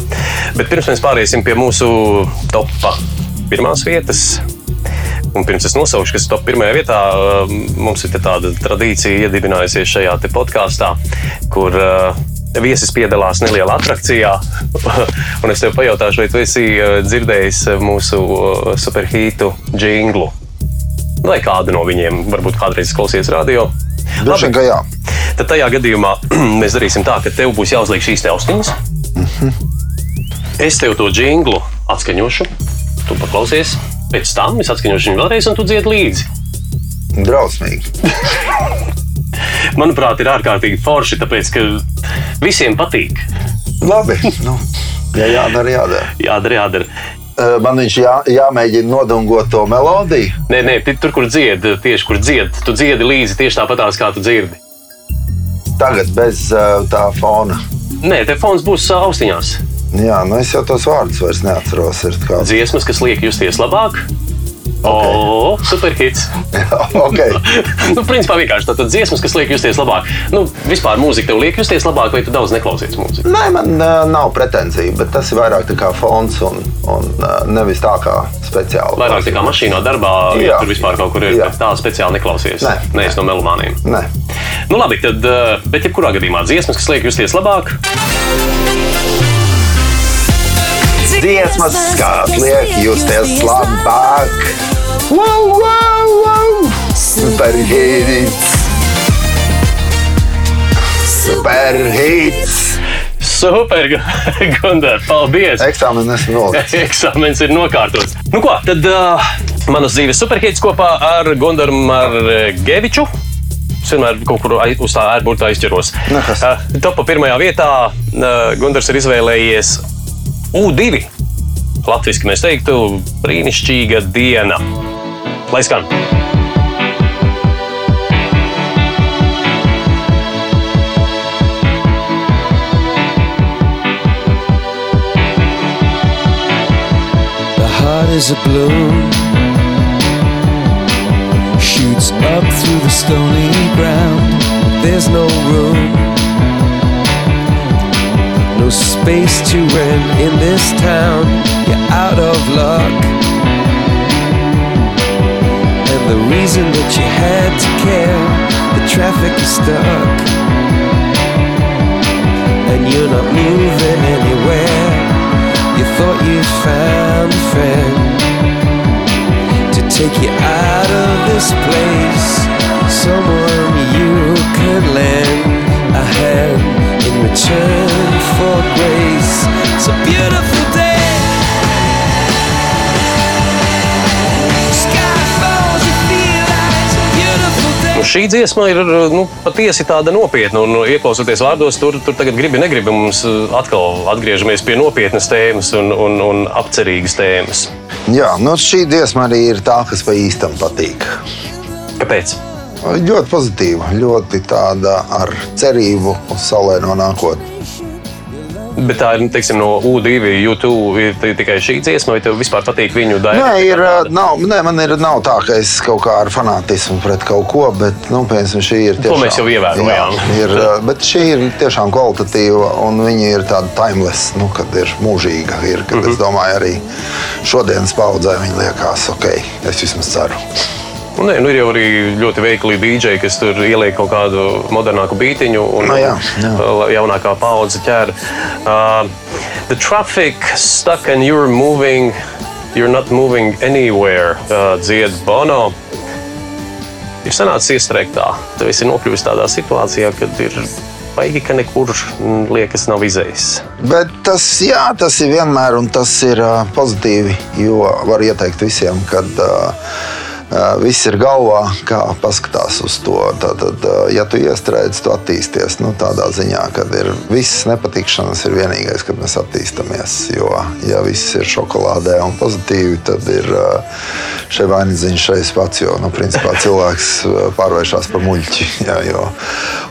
B: Bet pirms mēs pāriesim pie mūsu topā pirmās vietas. Un pirms es nosaukšu, kas ir top pirmajā vietā, uh, mums ir tāda tradīcija iedibinājusies šajā podkāstā, kur uh, viesis piedalās nelielā atrakcijā. <laughs> Un es tev pajautāšu, vai tu esi uh, dzirdējis mūsu superhītu jinglu? Vai kādu no viņiem, varbūt kādreiz klausies radio?
A: Vien, ka jā.
B: Tad tajā gadījumā <clears throat> mēs darīsim tā, ka tev būs jāuzliek šīs austiņas. Es tev to jinglu atskaņošu, tu paklausies. Pēc tam es atskaņošu viņu vēlreiz, un tu dziedi līdzi.
A: Drausmīgi. <laughs>
B: Manuprāt, ir ārkārtīgi forši, tāpēc ka visiem patīk.
A: Labi. Nu, ja jādara, jādara.
B: Jādara, jādara.
A: Man viņš jā, jāmēģina nodungot to melodiju.
B: Nē, nē, tur, kur dzied, tieši kur dzied, tu dziedi līdzi tieši tāpatās, kā tu dzirdi.
A: Tagad bez tā fona.
B: Nē, te fons būs austiņās.
A: Jā, nu es jau tos vārdus vairs neatceros. Ir kāds.
B: Dziesmas, kas liek justies labāk. O, superhits!
A: okay. <laughs>
B: nu, principā vienkārši tādas dziesmas, kas liek justies labāk. Nu, vispār mūzika tev liek justies labāk, vai tu daudz neklausies mūziku?
A: Nē, man uh, nav pretenzija, bet tas ir vairāk kā fons un, un uh, nevis tā kā speciāli.
B: Vairāk tā kā mašīnā, darbā, ja
A: Jā.
B: tur vispār kaut kur ir,
A: Jā.
B: tā speciāli neklausies.
A: Nē.
B: Nē, es no melomāniem.
A: Nē.
B: Nu, labi, tad, eh, bet jebkurā gadījumā dziesmas, kas liek justies labāk,
A: Dziesmas, kas liek justies labāk. Wow, wow, wow! Superhīts! Superhīts!
B: super, <laughs> Gunār, paldies!
A: Eksāmenis esmu nolicis. <laughs>
B: Eksāmenis ir nokārtots. Nu, ko, tad uh, manas dzīves superhits kopā ar Gunāru Margeviču. Es vienmēr kaut kur uz tā ārburta aizķeros. Uh, Topā pirmajā vietā uh, Gunārs ir izvēlējies U2. Latvijasiski mēs teiktu, brīnišķīga diena. Lai skaitā!
H: is a blue shoots up through the stony ground there's no room no space to rent in this town. You're out of luck. And the reason that you had to care, the traffic is stuck. And you're not moving anywhere. You thought you found a friend to take you out of this place. Someone you can lend a hand return for grace. It's a beautiful day.
B: Nu, šī dziesma ir nu, patiesi tāda nopietna. Un, ieklausoties vārdos, tur, tur tagad gribi, negribi. Mums uh, atkal atgriežamies pie nopietnas tēmas un, un, un apcerīgas tēmas.
A: Jā, nu šī dziesma arī ir tā, kas pa īstam patīk.
B: Kāpēc?
A: Ļoti pozitīva, ļoti tāda ar cerību uz saulēno nākotni.
B: Bet tā ir nu, teiksim, no U2, YouTube, ir tikai šī dziesma, vai tev vispār patīk viņu daļa?
A: Nē, ir, nav, nē, man ir nav tā, ka es kaut kā ar fanātismu pret kaut ko, bet nu, piemēram, šī ir
B: To mēs jau ievērojām.
A: Jā, ir, bet šī ir tiešām kvalitatīva un viņa ir tāda timeless, nu, kad ir mūžīga. Ir, kad, mm -hmm. Es domāju, arī šodienas paudzē viņa liekas, ok, es vismaz ceru.
B: Nu, nē, nu, ir jau arī ļoti veikli dīdžeji, kas tur ieliek kaut kādu modernāku beigtiņu, un
A: Nu jā, jā.
B: un jaunākā paudze ķer. Uh, the traffic stuck and you're moving, you're not moving anywhere, uh, dzied Bono. Ir sanācis iestrēgt tā. Tu esi nokļuvis tādā situācijā, kad ir baigi, ka nekur liekas nav izējis.
A: Bet tas, jā, tas ir vienmēr un tas ir ā, pozitīvi, jo var ieteikt visiem, kad uh, viss ir galvā, kā paskatās uz to. Tad, ja tu iestrēdzi, tu attīsties nu, tādā ziņā, ka visas nepatikšanas, ir vienīgais, kad mēs attīstāmies. Jo, ja viss ir šokolādē un pozitīvi, tad ir šeit vainīgs šeit pats. Jo, nu, principā, cilvēks pārvēršas par muļķi. <laughs> Jā, jo,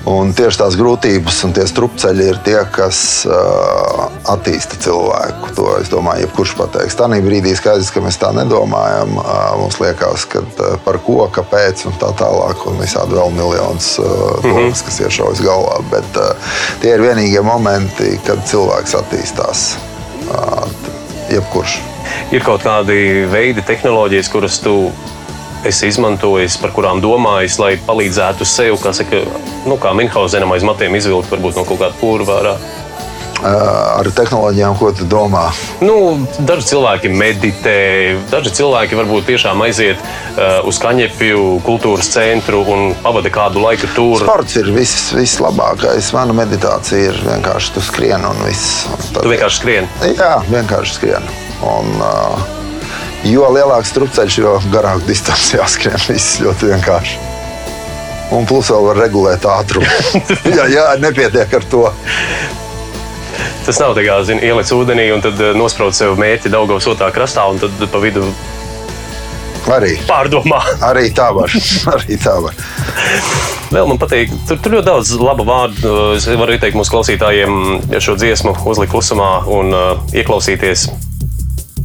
A: un tieši tās grūtības un tie strupceļi ir tie, kas uh, attīsta cilvēku. To es domāju, jebkurš pateiks. Tā brīdī skaidrs, ka mēs tā nedomājam. Uh, mums liekas, ka uh, par ko, kāpēc un tā tālāk, un visādi vēl miljonus uh,
B: Mhm.
A: domas, kas iešaujas galvā. Bet uh, tie ir vienīgie momenti, kad cilvēks attīstās. Uh, jebkurš.
B: Ir kaut kādi veidi, tehnoloģijas, kuras tu esi izmantojis, par kurām domājis, lai palīdzētu sev, kā saka, nu, kā Minhausenam aiz matiem izvilkt varbūt no kaut kāda.
A: Uh, ar tehnoloģijām, ko tu domā?
B: Nu, daži cilvēki meditē, daži cilvēki varbūt tiešām aiziet uz kaņepju kultūras centru un pavada kādu laiku tur.
A: Sports ir viss, vislabākais. Mana meditācija ir vienkārši tu skrien un viss. Tad-
B: Tu vienkārši skrieni.
A: Jā, vienkārši skrien. Un, uh, jo lielāks strupceļš, jo garāk distance jāskrien. Viss ļoti vienkārši. Un plus vēl var regulēt ātrumu. <laughs> jā, jā, nepietiek ar to.
B: Tas nav tā kā zini, ieliec ūdenī un tad uh, nosprauc sev mērķi Daugavas otrā krastā un tad pa vidu
A: Arī,
B: pārdomā. <laughs>
A: arī tā var. Arī tā var.
B: Vēl man patīk, tur, tur ļoti daudz labu vārdu. Es varu ieteikt mūsu klausītājiem šo dziesmu uzlikt klusumā un uh, ieklausīties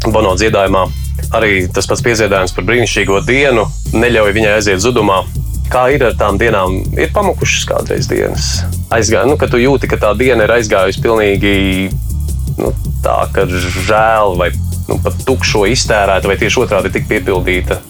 B: Bono dziedājumā. Arī tas pats piedziedājums par brīnišķīgo dienu neļauj viņai aiziet zudumā. Kā ir ar tām dienām? Ir pamukušas kādreiz dienas. Aizgāja, nu, kad tu jūti, ka tā diena ir aizgājusi pilnīgi nu, tā, ka žēl vai nu, pat tukšo iztērēta, vai tieši otrādi tik piepildīta.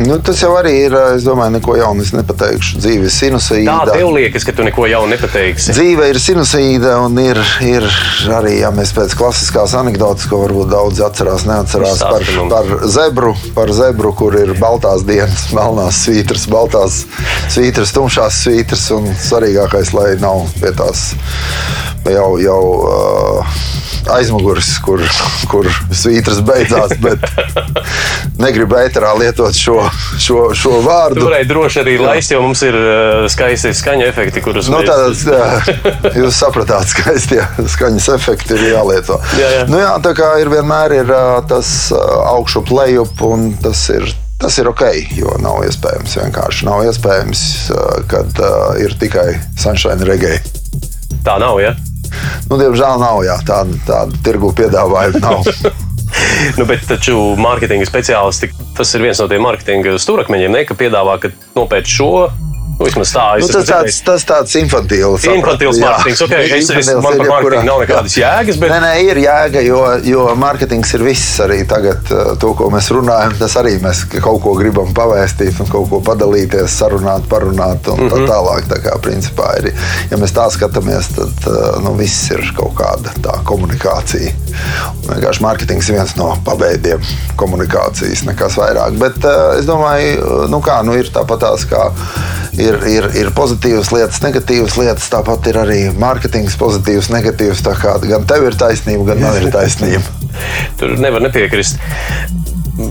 A: Nu, tas jau arī ir. Es domāju, neko jaunu es nepateikšu. Dzīve ir
B: Tā
A: sinusoīda.
B: tev liekas, ka tu neko jaunu nepateiksi.
A: Dzīve ir sinusoīda, un ir, ir arī, ja mēs pēc klasiskās anekdotas, ko varbūt daudzi atcerās, neatcerās par, par zebru, par zebru, kur ir baltās dienas, melnās svītras, baltās svītras, tumšās svītras, un svarīgākais, lai nav pie tās jau, jau uh, aizmugures, kur, kur svītras beidzās, bet negribu ēterā lietot šo, šo, šo vārdu.
B: varēji droši arī laist, jo mums ir uh, skaisti skaņa efekti, kurus
A: Nu,
B: mēs-
A: tāds, jā, jūs sapratāt, <laughs> ka tie skaņas efekti ir jālieto.
B: Jā, jā.
A: Nu, jā, tā kā ir vienmēr ir ā, tas ā, augšup, lejup, un tas ir. Tas ir ok, jo nav iespējams. Vienkārši nav iespējams, kad uh, ir tikai sunshine reggae.
B: Tā nav, ja?
A: Nu, diemžēl nav jā, tāda, tāda tirgu piedāvājuma. Nav. <laughs> <laughs>
B: nu, bet taču mārketinga speciālisti, tas ir viens no tiem mārketinga stūrakmeņiem, ne, ka piedāvā, ka nopēc šo. Vismaz tā,
A: Nu, tas tāds, tas tāds infantīls.
B: Infantīls mārketings, ok, es- es- man par mārketingu nav nekādas jēgas, bet-
A: Nē, nē, ir jēga, jo, jo mārketings ir viss arī tagad. uh, To, ko mēs runājam, tas arī mēs kaut ko gribam pavēstīt un kaut ko padalīties, sarunāt, parunāt un tā
B: Mhm.
A: tālāk. Tā kā principā ir, ja mēs tā skatāmies, tad uh, nu, viss ir kaut kāda tā komunikācija. Vienkārši mārketings ir viens no pabeigtiem komunikācijas, nekas vairāk. Bet uh, es domāju, nu kā, nu ir tāpat tās kā ir, ir, ir pozitīvas lietas, negatīvas lietas. Tāpat ir arī mārketings, pozitīvs, negatīvs. Tā kā gan tev ir taisnība, gan man ir taisnība. <laughs>
B: Tur nevar nepiekrist.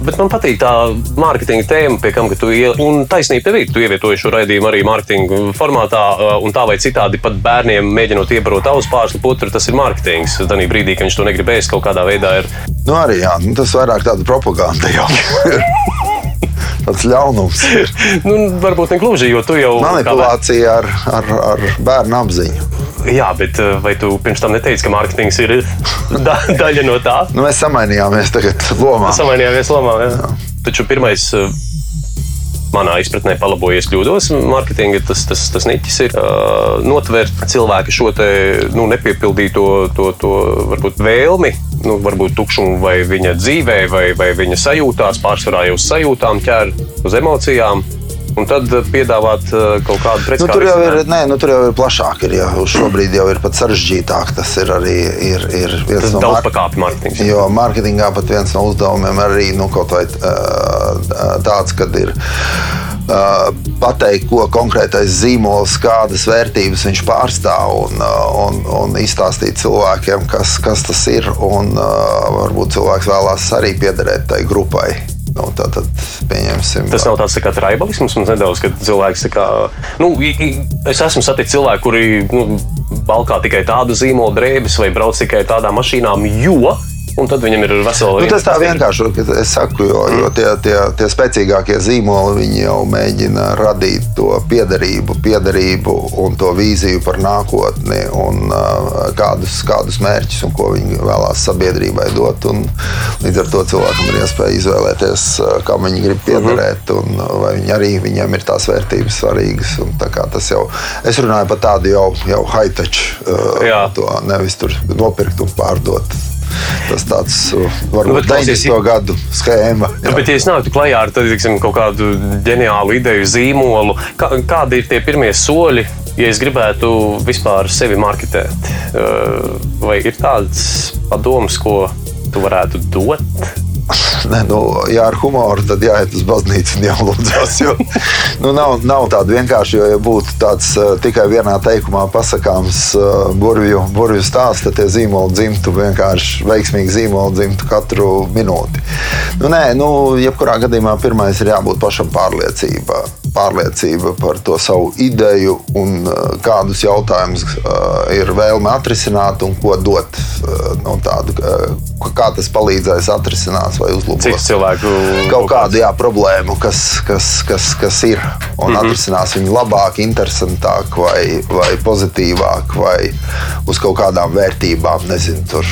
B: Bet man patīk tā mārketinga tēma, pie kam ka tu iel... un taisnība tev ir. Tu ievietoji šo raidījumu arī mārketinga formātā, uh, un tā vai citādi pat bērniem mēģinot iebarot ausu pārslu putru, tas ir mārketings. Tad brīdī, kad viņš to negrib ēst, kaut kādā veidā ir.
A: Nu, arī jā, nu, tas vairāk tāda propaganda jau. <laughs> Tas ļaunums ir.
B: Nu, varbūt ne gluži, jo tu jau.
A: Manipulācija ar, ar, ar bērnu apziņu.
B: Jā, bet uh, vai tu pirms tam neteici, ka mārketings ir da daļa no tā?
A: Nu, mēs samainījāmies tagad lomā.
B: Samainījāmies lomā. Jā. Taču pirmais. uh, Manā izpratnē, palabojies kļūdos. Mārketinga tas, tas, tas niķis ir uh, notvert cilvēku šo te, nu, nepiepildīto to, to, varbūt, vēlmi, nu, varbūt tukšumu vai viņa dzīvē, vai, vai viņa sajūtās, pārsvarā jau uz sajūtām, ķer uz emocijām. Un tad uh, piedāvāt uh, kaut kādu
A: Nu,
B: pretskatu.
A: tur, jau ir, nē, nu, tur jau ir plašāk. Ir, ja, šobrīd jau ir pat sarežģītāk. Tas ir arī ir, ir viens
B: Tas
A: no
B: daudz pakāpju mārketings.
A: Jo mārketingā pat viens no uzdevumiem arī nu, kaut vai uh, tāds, kad ir. Uh, pateikt, ko konkrētais zīmols, kādas vērtības viņš pārstāv, un, un, un izstāstīt cilvēkiem, kas, kas tas ir. Un, uh, varbūt cilvēks vēlās arī piederēt tai grupai. Nu, tā tad pieņemsim.
B: Tas nav tāds tā kā tribalisms, nedaudz, ka cilvēks tā kā. Nu, es esmu saticis cilvēku, kuri nu, valkā tikai tādu zīmolu drēbes vai brauc tikai tādām mašīnām, jo. Un tad viņam ir vesela
A: Nu, tas tā vienkārši ir. Es saku, jo, jo tie, tie, tie spēcīgākie zīmoli jau mēģina radīt to piederību, piederību un to vīziju par nākotni un uh, kādus, kādus mērķus un ko viņi vēlās sabiedrībai dot. Un, līdz ar to cilvēkam ir iespēja izvēlēties, uh, kam viņi grib piederēt un uh, vai viņi arī viņiem ir tās vērtības svarīgas. Un tā jau, es runāju par tādu jau, jau high-tech, uh, to nevis tur nopirkt un pārdot. Tas tāds uh,
B: Nu,
A: varbūt
B: bet klausies,
A: 90. gadu schēma.
B: Jā. Bet, ja es nāktu klajā ar tādu, teiksim, kaut kādu ģeniālu ideju, zīmolu, kā, kādi ir tie pirmie soļi, ja es gribētu vispār sevi marketēt? Uh, Vai ir tāds padoms, ko tu varētu dot?
A: Ne, nu, ja ar humoru, tad jāiet uz baznīcu un jālūdzas. Jo, <laughs> nu, nav, nav tāda vienkārši, jo, ja būtu tāds uh, tikai vienā teikumā pasakāms uh, burvju, burvju stāsts, tad tie zīmoli dzimtu vienkārši veiksmīgi zīmoli dzimtu katru minūti. Nu, nē, nu, jebkurā gadījumā pirmais ir jābūt pašam pārliecībā. Pārliecība par to savu ideju un uh, kādus jautājumus uh, ir vēlme atrisināt un ko dot. Uh, nu, tādu, kā tas palīdzēs atrisināt vai uzlabot
B: Cik cilvēku
A: kaut kādu jā, problēmu, kas, kas, kas, kas ir. Un mm. -hmm. atrisinās viņu labāk, interesantāk, vai, vai pozitīvāk, vai uz kaut kādām vērtībām, nezinu, tur,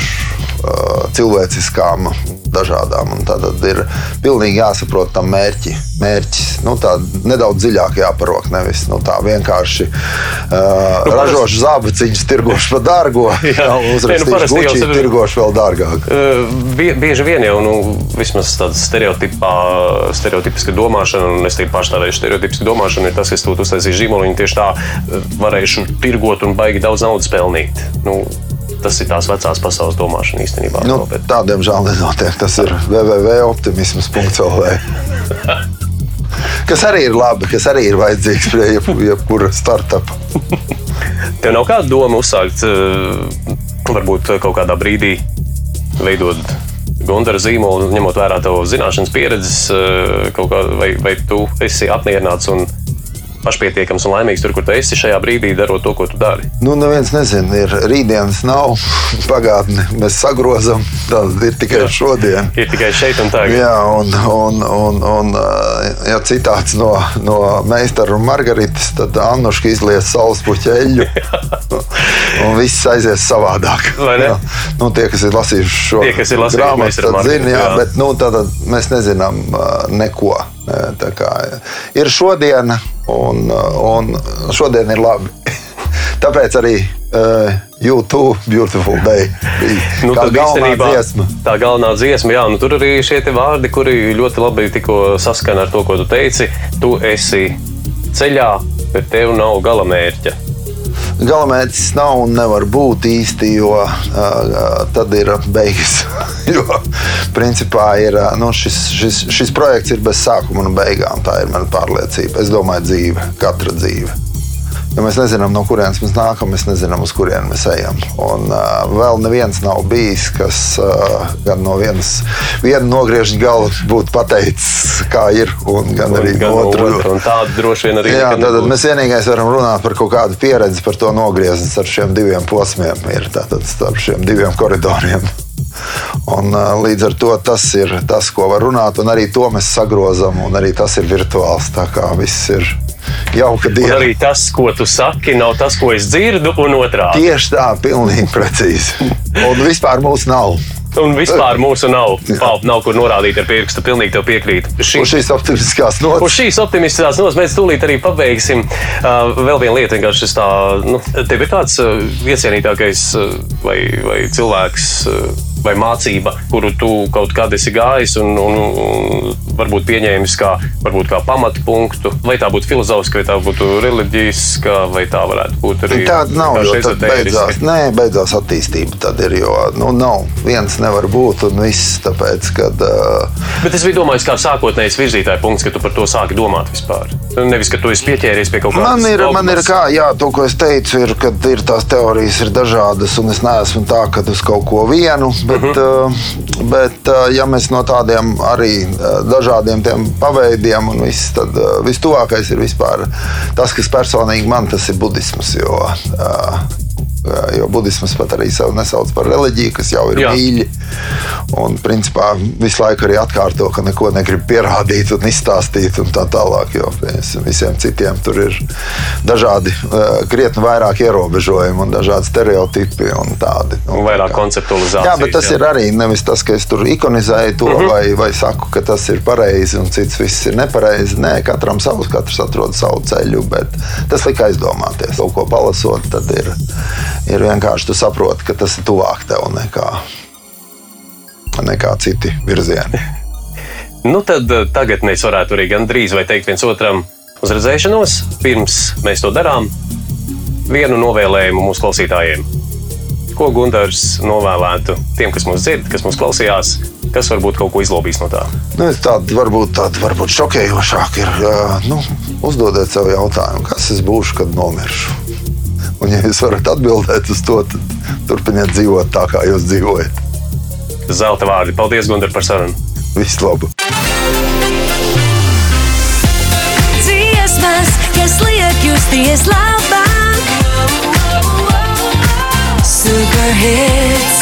A: cilvēciskām, dažādām. Tad ir pilnīgi jāsaprot tam mērķi. Mērķis nu, tā nedaudz dziļāk jāparok. Nevis nu, tā vienkārši uh,
B: Nu,
A: ražošu zābaciņus, tirgošu par dārgo, <laughs>
B: nu,
A: uzrakstīšu
B: parasti jau sevi-
A: tirgošu vēl dārgāk.
B: Bie- Bieži vien jau nu, vismaz tāda stereotipā, stereotipiska domāšana, un es tikai pārstāvēšu stereotipisku domāšanu, ir tas, ka es to uztaisīšu zīmolu, tieši tā varēšu tirgot un baigi daudz naudas pelnīt. Nu, tas ir tās vecās pasaules domāšana īstenībā.
A: Nu, tā, diemžēl, nenotiek. Tas ir <laughs> www.optimisms.lv. <laughs> Kas arī ir labi, kas arī ir vajadzīgs jebkura startupa.
B: Tev nav kāda doma uzsākt, eh, varbūt kaut kādā brīdī veidot Gondara zīmolu, ņemot vērā tavu zināšanas, pieredzes, eh, vai, vai tu esi apmierināts un pašpietiekams un laimīgs tur, kur tu esi šajā brīdī, darot to, ko tu dari.
A: Nu, neviens nezina, ir rītdienas nav, <laughs> pagātne mēs sagrozam, tas ir tikai Jā. šodien.
B: Ir tikai šeit un tagad.
A: Jā, un, un, un, un ja citāts no, no meistara un Margaritas, tad Annuška izlies saules puķeļu <laughs> un viss aizies savādāk. Nu, tie, kas ir lasījuši šo
B: Tie, ir lasījuši
A: grāmatu, tad zina, jā,
B: jā.
A: bet nu, tad mēs nezinām uh, neko. Uh, tā kā Ir šodiena, un, uh, un šodien ir labi. <laughs> Tāpēc arī uh, YouTube Beautiful Day bija
B: Nu, tad
A: galvenā
B: īstenībā
A: dziesma.
B: Tā galvenā dziesma, jā, nu, tur arī šie vārdi, kuri ļoti labi tikko saskana ar to, ko tu teici. Tu esi ceļā, bet tev nav galamērķa.
A: Galamērķis nav un nevar būt īsti, jo uh, tad ir beigas. <laughs> jo principā ir, uh, nu, šis, šis, šis projekts ir bez sākuma un beigām. Tā ir mana pārliecība. Es domāju, dzīve, katra dzīve. Jo mēs nezinām, no kurienes mēs nākam, mēs nezinām, uz kurieni mēs ejam. Un uh, vēl neviens nav bijis, kas uh, gan no vienas viena nogriežņa gala būtu pateicis, kā ir, un gan
B: Un
A: arī
B: gan
A: otru.
B: otra, un tāda droši vien arī
A: Jā,
B: nekad
A: tad
B: nebūs.
A: mēs vienīgais varam runāt par kaut kādu pieredzi, par to nogriezni ar šiem diviem posmiem, ir tātad starp šiem diviem koridoriem. Un, uh, līdz ar to tas ir tas, ko var runāt, un arī to mēs sagrozam, un arī tas ir virtuāls. Tā kā viss ir jauka
B: Un
A: diena.
B: arī tas, ko tu saki, nav tas, ko es dzirdu, un otrādi.
A: Tieši tā, pilnīgi precīzi. Un vispār mūsu nav.
B: Un vispār mūsu nav. Pau, nav kur norādīt ar pirkstu. Pilnīgi tev piekrītu. Šī,
A: Uz šīs optimistiskās
B: Uz
A: nots.
B: šīs optimistiskās nozares mēs tūlīt arī pabeigsim. Uh, vēl viena lieta, vienkārši tas tā, nu, tev ir tāds uh, iecienītākais uh, vai, vai cilvēks. Uh, Vai mācība, kuru tu kaut kad esi gājis un, un, un varbūt pieņēmis kā, varbūt kā pamatu punktu, vai tā būtu filozofiska, vai tā būtu reliģiska, vai tā varētu būt arī
A: Tāda nav,
B: vienkārši
A: tad beidzās, nē, beidzās attīstība. Tad ir, jo nu, nav, viens nevar būt un viss. Tāpēc, kad, uh,
B: Bet es domājis, kā sākotnējs virzītāja punkts, ka tu par to sāki domāt vispār. Nevis, ka tu esi pieķēries pie kaut kāda
A: Man ir, man ir kā, jā, to, ko es teicu, ir, ka ir tās teorijas ir dažādas, un es neesmu tā, ka uz kaut ko vienu, bet, uh -huh. bet uh, ja mēs no tādiem arī uh, dažādiem paveidiem un viss, tad vistuvākais ir vispār tas, kas personīgi man tas ir budisms, jo, jo budisms pat arī sev nesauc par reliģiju, kas jau ir
B: Jā.
A: mīļi. Un, principā, visu laiku arī atkārto, ka neko negrib pierādīt un izstāstīt, un tā tālāk. Jo visiem citiem tur ir dažādi, eh, krietni vairāk ierobežojumi un dažādi stereotipi un tādi.
B: Un vairāk konceptualizācijas.
A: Jā, bet tas jā. ir arī nevis tas, ka es tur ikonizēju to uh -huh. vai, vai saku, ka tas ir pareizi un cits viss ir nepareizi. Nē, katram savs, katrs atrod savu ceļu, bet tas liek aizdomāties. Kaut ko palasot, tad ir, ir vienkārši tu saproti, ka tas ir tuvāk tev nekā, nekā citi virzieni. <laughs>
B: Nu, tad eh, tagad mēs varētu arī gandrīz vai teikt viens otram uz redzēšanos, pirms mēs to darām. Vienu novēlējumu mūsu klausītājiem. Ko Gunārs novēlētu tiem, kas mūs dzird, kas mūs klausījās, kas varbūt kaut ko izlobīs no tā?
A: Nu, tāda varbūt tāda varbūt šokējošāka ir. ā, Nu, uzdodiet sev jautājumu, kas es būšu, kad nomiršu. Un, ja jūs varat atbildēt uz to, tad turpiniet dzīvot tā, kā jūs dzīvojat.
B: Zelta vārdi. Paldies, Gunār, par sarunu.
A: Viss labi!
I: Dziesmas, kas liek justies labāk. Superhit